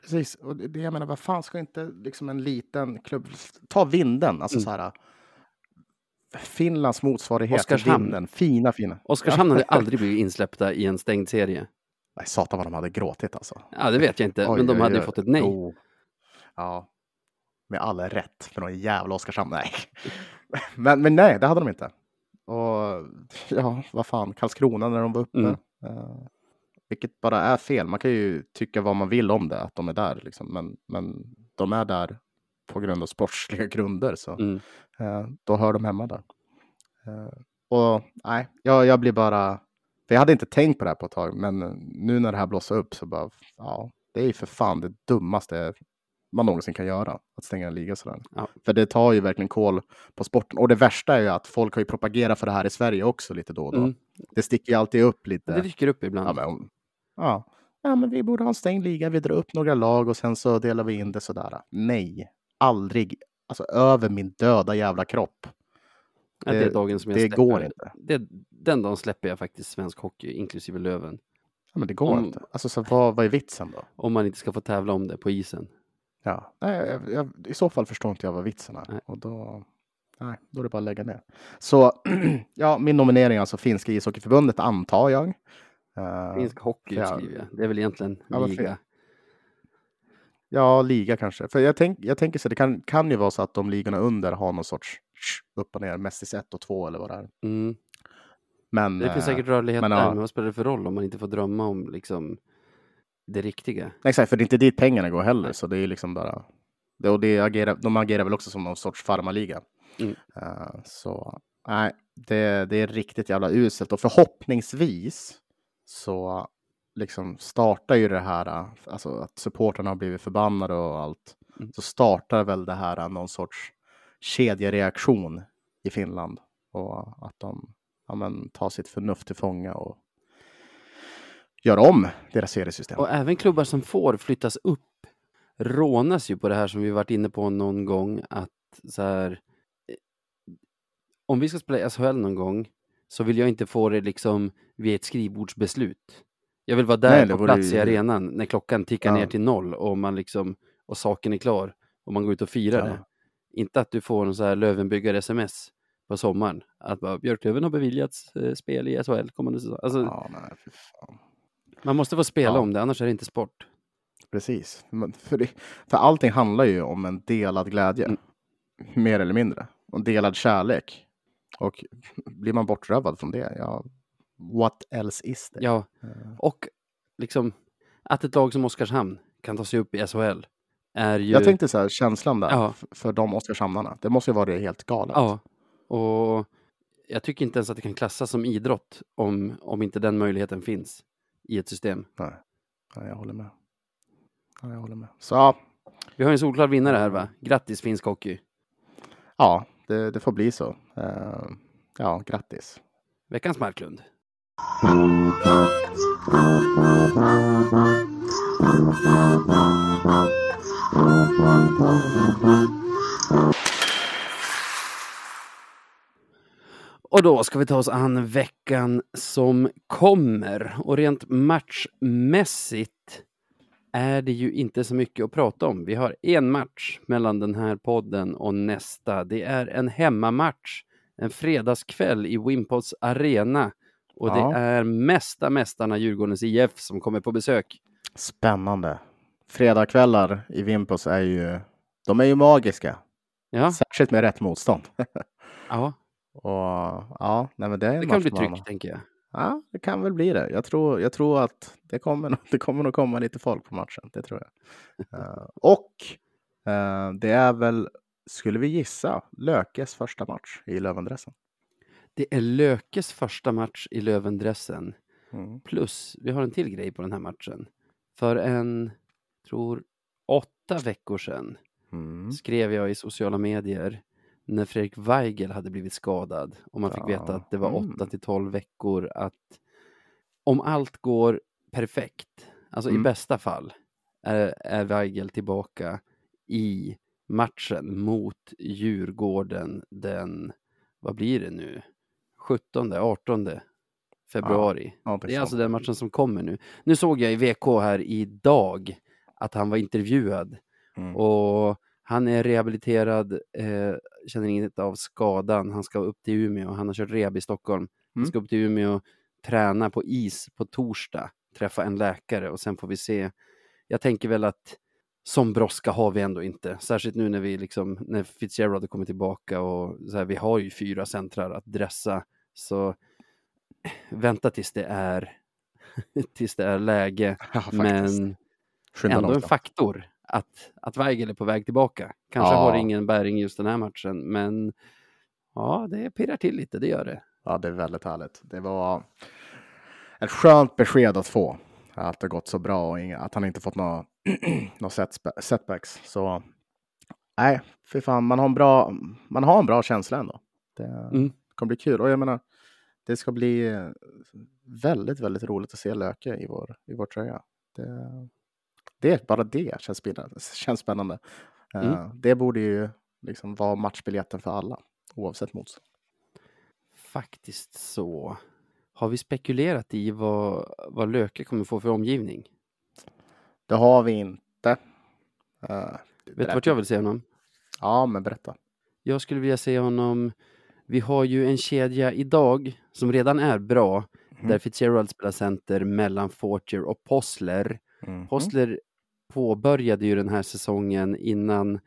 Precis, och det det jag menar, vad fan ska inte liksom en liten klubb ta vinden? Alltså Mm. så här. Finlands motsvarighet till Oskarshamn. vinden. Fina, fina. Oskarshamn hade aldrig blivit insläppta i en stängd serie. Nej, satan vad de hade gråtit alltså. Ja, det vet jag inte, Oj, men de oj, hade ju fått ett nej. Jo. Ja, med all rätt för någon jävla Oskarshamn. Nej, men, men nej, det hade de inte. Och ja, vad fan, Karlskrona när de var uppe. Mm. Eh, vilket bara är fel. Man kan ju tycka vad man vill om det, att de är där. Liksom. Men, men de är där på grund av sportsliga grunder. Så Mm. eh, då hör de hemma där. Eh, och nej, jag, jag blir bara... För jag hade inte tänkt på det här på ett tag, men nu när det här blossar upp så bara, ja, det är ju för fan det dummaste man någonsin kan göra, att stänga en liga sådär. Ja. För det tar ju verkligen koll på sporten. Och det värsta är ju att folk har ju propagerat för det här i Sverige också lite då och då. Mm. Det sticker ju alltid upp lite. Det dyker upp ibland. Ja, men, ja. ja, men vi borde ha en stängd liga. Vi drar upp några lag och sen så delar vi in det sådär. Nej, aldrig. Alltså över min döda jävla kropp. Ja, det, är det- dagen som jag det släpper. går inte. Det, den dagen släpper jag faktiskt svensk hockey, inklusive Löven. Ja, men det går Om- inte. Alltså, så vad, vad är vitsen då? Om man inte ska få tävla om det på isen. Ja, nej, jag, jag, I så fall förstår inte jag vad vitsen är. Nej. Och då, nej, då är det bara att lägga ner. Så ja, min nominering är alltså Finska ishockeyförbundet antar jag. Eh, Finsk hockey ja. skriver jag. Det är väl egentligen liga. Ja, liga kanske. För jag, tänk, jag tänker så, det kan, kan ju vara så att de ligorna under har någon sorts upp och ner, Messis 1 och 2 eller vad det är. Mm. Men, Det finns eh, säkert rörlighet men, där, ja. men vad spelar det för roll om man inte får drömma om liksom det riktiga? Exakt, för det är inte dit pengarna går heller. Så det är liksom bara... Det, och det agerar, de agerar väl också som någon sorts farmaliga. Mm. Eh, så nej, det, det är riktigt jävla uselt. Och förhoppningsvis så liksom startar ju det här, alltså att supporterna har blivit förbannade och allt. Mm. Så startar väl det här någon sorts kedjereaktion i Finland. Och att de ja, men, tar sitt förnuft till fånga och gör om deras seriesystem. Och även klubbar som får flyttas upp rånas ju på det här som vi varit inne på någon gång att så här eh, om vi ska spela i SHL någon gång så vill jag inte få det liksom vid ett skrivbordsbeslut. Jag vill vara där Nej, på plats i arenan när klockan tickar Ja. ner till noll och man liksom och saken är klar och man går ut och firar Ja. det. Inte att du får en så här Lövenbyggare-sms på sommaren att bara, Björklöven har beviljats eh, spel i SHL kommande säsong. Alltså, Ja, nej. Man måste få spela Ja. om det, annars är det inte sport. Precis. För, det, för allting handlar ju om en delad glädje. Mm. Mer eller mindre. Och delad kärlek. Och blir man bortrövad från det, ja, what else is there? Ja, Eh, och liksom att ett lag som Oskarshamn kan ta sig upp i SHL är ju... Jag tänkte så här, känslan där Ja. för de Oskarshamnarna, det måste ju vara det helt galet. Ja, och jag tycker inte ens att det kan klassas som idrott om, om inte den möjligheten finns i ett system. Nej, Nej, jag håller med. Ja, jag håller med. Så ja, Vi har en solklar vinnare här va? Grattis finsk hockey! ja, det, det får bli så. Eh, ja, grattis. Veckans Marklund. Och då ska vi ta oss an veckan som kommer. Och rent matchmässigt är det ju inte så mycket att prata om. Vi har en match mellan den här podden och nästa. Det är en hemmamatch. En fredagskväll i Wimpods arena. Och Ja. det är mesta mästarna Djurgårdens IF som kommer på besök. Spännande. Fredagkvällar i Vimpos är ju, de är ju magiska. Ja, Särskilt med rätt motstånd. ja Och ja, nej men det är det kan bli tryck tänker jag. Ja, det kan väl bli det. Jag tror, jag tror att det kommer, det kommer nog komma lite folk på matchen. Det tror jag. Eh, och eh, det är väl, skulle vi gissa, Lökes första match i Lövendressen. Det är Lökes första match i Lövendressen. Mm. Plus, vi har en till grej på den här matchen. För en, tror, åtta veckor sedan Mm. skrev jag i sociala medier när Fredrik Weigel hade blivit skadad och man fick Ja, veta att det var mm. 8 till 12 veckor att om allt går perfekt, alltså i Mm. bästa fall, är, är Weigel tillbaka i matchen mot Djurgården den, vad blir det nu, 17, 18 februari. Någonting Det är alltså den matchen som kommer nu. Nu såg jag i VK här idag att han var intervjuad Mm. och han är rehabiliterad, eh, känner inget av skadan. Han ska upp till Umeå. Han har kört rehab i Stockholm. Han Mm. ska upp till Umeå och träna på is på torsdag. Träffa en läkare och sen får vi se. Jag tänker väl att som brådska har vi ändå inte. Särskilt nu när vi liksom, när Fitzgerald har kommit tillbaka och så här, vi har ju fyra centrar att dressa. Så vänta tills det är tills det är läge. Ja. Men Skynda ändå en faktor att, att Weigel är på väg tillbaka. Kanske Ja. har det ingen bäring just den här matchen, men ja, det pirrar till lite, det gör det. Ja, det är väldigt härligt. Det var ett skönt besked att få. Att det gått så bra och att han inte fått några några setbacks. Så nej, för fan, man har en bra, man har en bra känsla ändå. Det Mm. Kommer bli kul. Och jag menar, det ska bli eh, väldigt, väldigt roligt att se Löke i vår, i vår tröja. Det, det, bara det känns spännande. Känns spännande. Eh, Mm. Det borde ju liksom vara matchbiljetten för alla, oavsett motstånd. Faktiskt så. Har vi spekulerat i vad, vad Löke kommer få för omgivning? Det har vi inte. Uh, Vet du vart jag vill se honom? Ja, men berätta. Jag skulle vilja se honom, vi har ju en kedja idag som redan är bra, Mm. där Fitzgerald spelar center mellan Fortier och Possler. Mhm. Postler påbörjade ju den här säsongen innan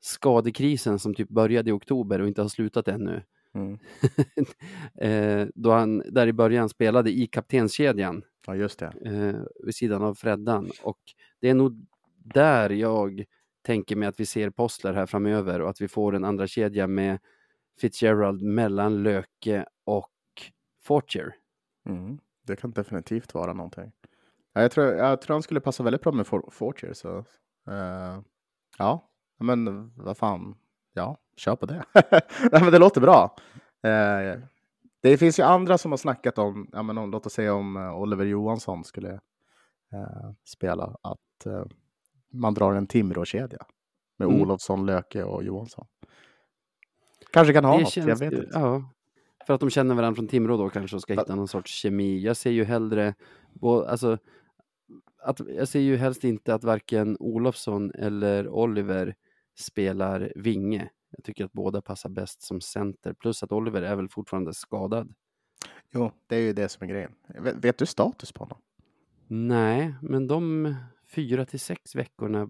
skadekrisen som typ började i oktober och inte har slutat ännu. Mm. eh, då han där i början spelade i kaptenskedjan Ja, just det. eh, vid sidan av Freddan. Och det är nog där jag tänker mig att vi ser Postler här framöver och att vi får en andra kedja med Fitzgerald mellan Löke och Fortier. Mm. Det kan definitivt vara någonting. Ja, jag, tror, jag tror han skulle passa väldigt bra med For- Fortier. Så, eh, ja, men vad fan. Ja, kör på det. Nej, men det låter bra. Eh, det finns ju andra som har snackat om, ja, men om låt oss säga om eh, Oliver Johansson skulle eh, spela, att man drar en Timrå-kedja med Mm. Olofsson, Löke och Johansson. Kanske kan ha Det något, jag känns vet ju- inte. Ja, för att de känner varandra från Timrå då kanske och ska hitta någon sorts kemi. Jag ser ju hellre, alltså, att, jag ser ju helst inte att varken Olofsson eller Oliver spelar vinge. Jag tycker att båda passar bäst som center, plus att Oliver är väl fortfarande skadad. Jo, det är ju det som är grejen. Vet, vet du status på honom? Nej, men de fyra till sex veckorna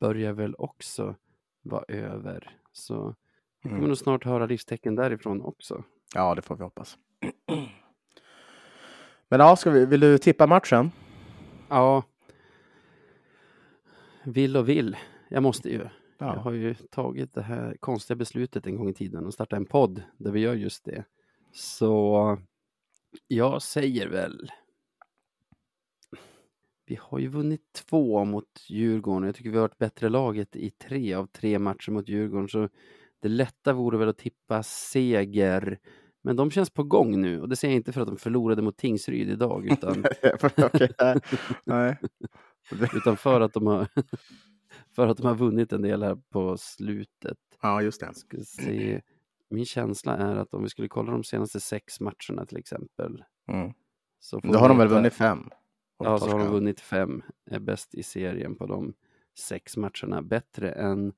börjar väl också vara över. Så vi kommer Mm. nog snart höra livstecken därifrån också. Ja, det får vi hoppas. Men ja, ska vi, vill du tippa matchen? Ja. Vill och vill. Jag måste ju. Jag Ja. har ju tagit det här konstiga beslutet en gång i tiden och startat en podd där vi gör just det. Så jag säger väl. Vi har ju vunnit två mot Djurgården. Jag tycker vi har varit bättre laget i tre av tre matcher mot Djurgården. Så Det lätta vore väl att tippa seger, men de känns på gång nu och det säger jag inte för att de förlorade mot Tingsryd idag, utan, Okej, nej. nej. utan för, att de har, för att de har vunnit en del här på slutet. Ja, just det. Ska se. Min känsla är att om vi skulle kolla de senaste sex matcherna till exempel. Mm. Så Då har de väl vunnit fem? Ja, så har de vunnit fem. Är bäst i serien på de sex matcherna. Bättre än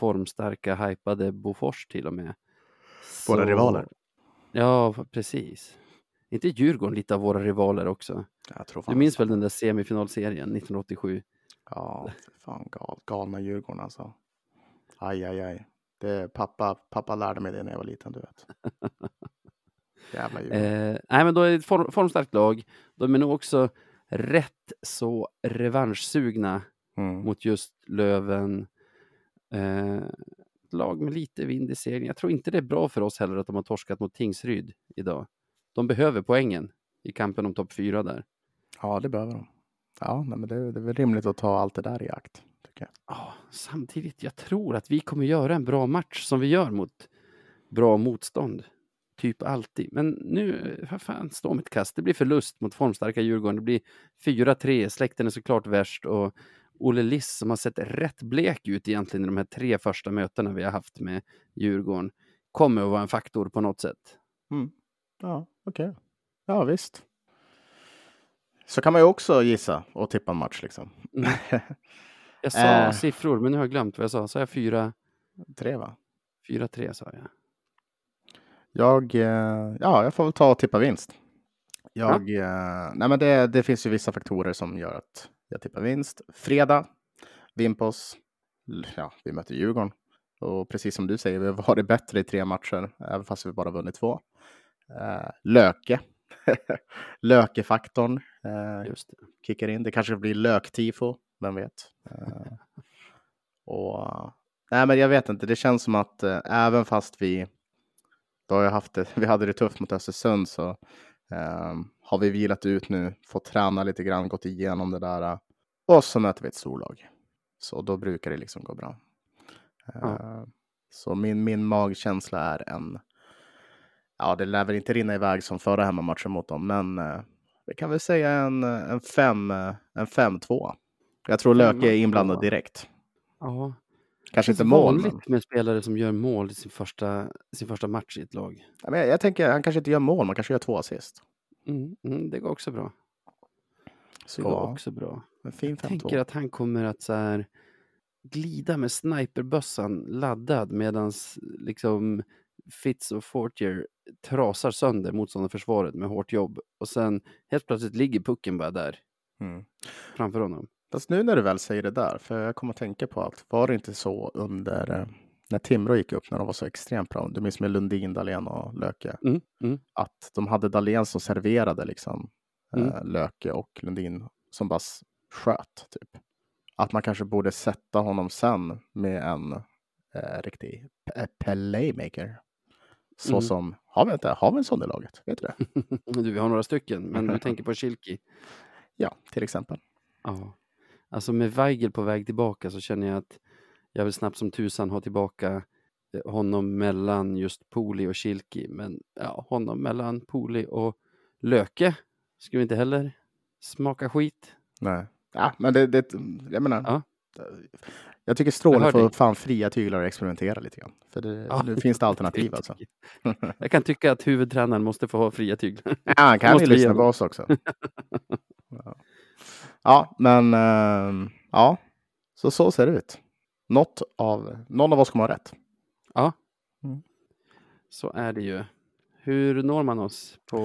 formstarka, hypade Bofors till och med. Våra rivaler. Ja, precis. Inte Djurgården lite av våra rivaler också? Du minns väl den där semifinalserien 1987? Ja, fan gal, galna Djurgården alltså. Aj, aj, aj. Det, pappa, pappa lärde mig det när jag var liten, du vet. Jävla Djurgården. Eh, nej, men då är det ett form, formstarkt lag. De är nog också rätt så revanschsugna Mm. mot just Löven. Eh, ett lag med lite vind i seglen. Jag tror inte det är bra för oss heller att de har torskat mot Tingsryd idag. De behöver poängen i kampen om topp fyra där. Ja, det behöver de. Ja, men det, det är väl rimligt att ta allt det där i akt. Tycker jag. Ja, samtidigt, jag tror att vi kommer göra en bra match som vi gör mot bra motstånd. Typ alltid. Men nu, vad fan, stå mitt kast. Det blir förlust mot formstarka Djurgården. Det blir 4-3. Släkten är såklart värst och Olle Liss som har sett rätt blek ut egentligen i de här tre första mötena vi har haft med Djurgården kommer att vara en faktor på något sätt. Ja, okej. Ja, visst. Så kan man ju också gissa och tippa en match liksom. Mm. Jag sa Eh. siffror, men nu har jag glömt vad jag sa. Sa jag 4 Tre, va? 4-3 sa jag. Jag, eh, ja, jag får väl ta och tippa vinst. Jag, eh, nej men det, det finns ju vissa faktorer som gör att jag tippar vinst. Fredag, Vimpos, ja, vi möter Djurgården. Och precis som du säger, vi har varit bättre i tre matcher, även fast vi bara vunnit två. Eh, Löke, Lökefaktorn eh, Just det. kickar in. Det kanske blir löktifo, vem vet. Eh, och, nej, men jag vet inte, det känns som att eh, även fast vi då har jag haft det, vi hade det tufft mot Östersund så eh, har vi vilat ut nu, fått träna lite grann, gått igenom det där. eh, Och så möter vi ett storlag. Så då brukar det liksom gå bra. Ja. Så min, min magkänsla är en, ja det lär väl inte rinna iväg som förra hemmamatchen mot dem, men eh, vi kan väl säga en, eh, en 5 eh, en 5-2. Jag tror Löke är inblandad direkt. Ja, Kanske inte mål, vanligt men, med spelare som gör mål i sin första, sin första match i ett lag. Ja, men jag, jag tänker han kanske inte gör mål, man kanske gör två assist. Mm, mm, det går också bra. Så Det går också bra. en fin Jag tänker 5-2. att han kommer att så här, glida med sniperbössan laddad medan liksom Fitz och Fortier trasar sönder motståndarförsvaret med hårt jobb och sen helt plötsligt ligger pucken bara där Mm. framför honom. Fast nu när du väl säger det där, för jag kommer att tänka på att var det inte så under eh, när Timrå gick upp när de var så extremt bra, du minns med Lundin, Dahlén och Löke, Mm, mm. att de hade Dahlén som serverade liksom Mm. eh, Löke och Lundin som bara sköt typ. Att man kanske borde sätta honom sen med en eh, riktig p- playmaker. Så Mm. som, har vi inte, har vi en sån i laget? Vet du det? Du, vi har några stycken, men du tänker på Kilki. Ja, till exempel. Ja, alltså med Weigel på väg tillbaka så känner jag att jag vill snabbt som tusan ha tillbaka eh, honom mellan just Poli och Kilki. Men ja, honom mellan Poli och Löke skulle vi inte heller smaka skit. Nej. Ja, men det, det jag menar. Ja. Jag tycker Stråle får fan fria tyglar och experimentera lite grann. För det, Ja. nu finns det alternativ alltså. Jag kan tycka att huvudtränaren måste få ha fria tyglar. Ja, han kan Måste ju lyssna igenom. på oss också. ja. ja, men ehm, ja, så så ser det ut. Något av, någon av oss kommer ha rätt. Så är det ju. Hur når man oss på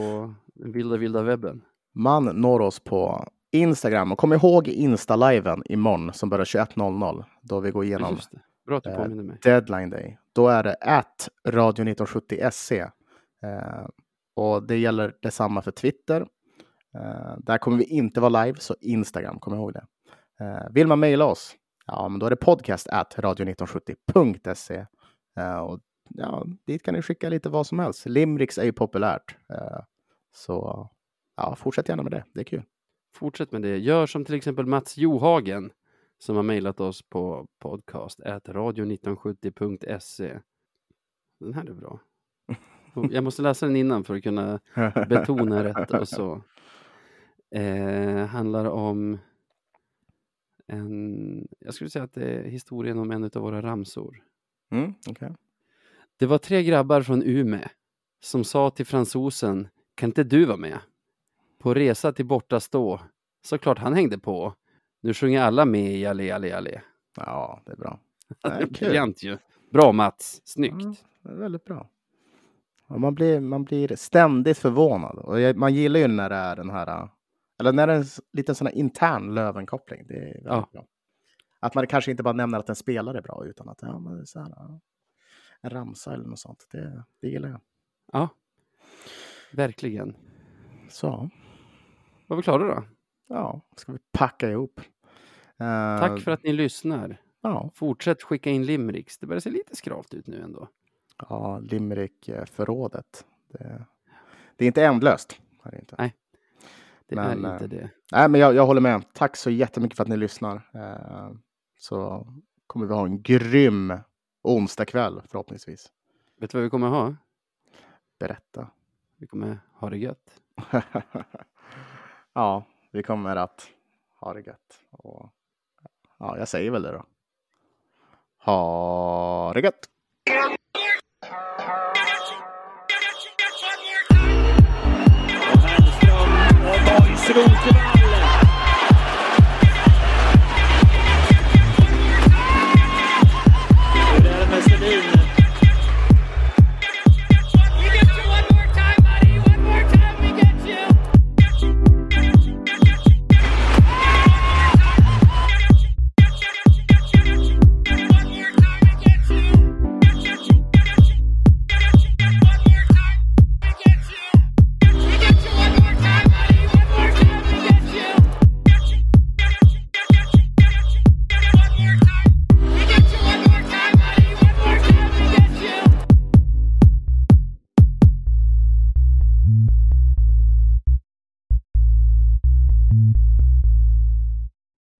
den vilda, vilda webben? Man når oss på Instagram och kom ihåg Insta-liven imorgon som börjar 21.00 då vi går igenom. Bra att du Eh, påminner mig. deadline day. Då är det at radio1970se. Eh, och det gäller detsamma för Twitter. Eh, där kommer vi inte vara live, så Instagram, kom ihåg det. Eh, vill man mejla oss? Ja, men då är det podcast at radio1970.se. Eh, och ja, dit kan ni skicka lite vad som helst. Limeriks är ju populärt. Eh, så ja, fortsätt gärna med det. Det är kul. Fortsätt med det. Gör som till exempel Mats Johagen som har mejlat oss på podcast radio1970.se. den här är bra. Jag måste läsa den innan för att kunna betona rätt och så. Eh, handlar om en, jag skulle säga att det är historien om en av våra ramsor. Mm, okej. Det var tre grabbar från Ume som sa till fransosen, kan inte du vara med? På resa till borta stå. Såklart han hängde på. Nu sjunger alla med i Allé, allé, allé. Ja, det är bra. Det är briljant ju. Bra Mats, snyggt. Ja, det är väldigt bra. Ja, man, blir, man blir ständigt förvånad. Och jag, man gillar ju när det är den här... Eller när det är en liten sån här intern Löven-koppling. Det är väldigt Ja. bra. Att man kanske inte bara nämner att en spelare är bra, utan att ja, men så här, ja, en ramsa eller något sånt. Det, det gillar jag. Ja, verkligen. Så, Var vi klara då? ja, ska vi packa ihop. Eh, Tack för att ni lyssnar. Ja, Fortsätt skicka in limericks. Det börjar se lite skralt ut nu ändå. ja Limerick-förrådet. Det, det är inte ändlöst. Är det inte. Nej. Det Men, är inte eh, det. Nej, men jag, jag håller med. Tack så jättemycket för att ni lyssnar. Eh, så kommer vi ha en grym onsdag kväll förhoppningsvis. Vet du vad vi kommer ha? Berätta. Vi kommer ha det gött. ja, vi kommer att ha det gött. Och, ja, jag säger väl det då. Ha det gött! 스스로 웃기다.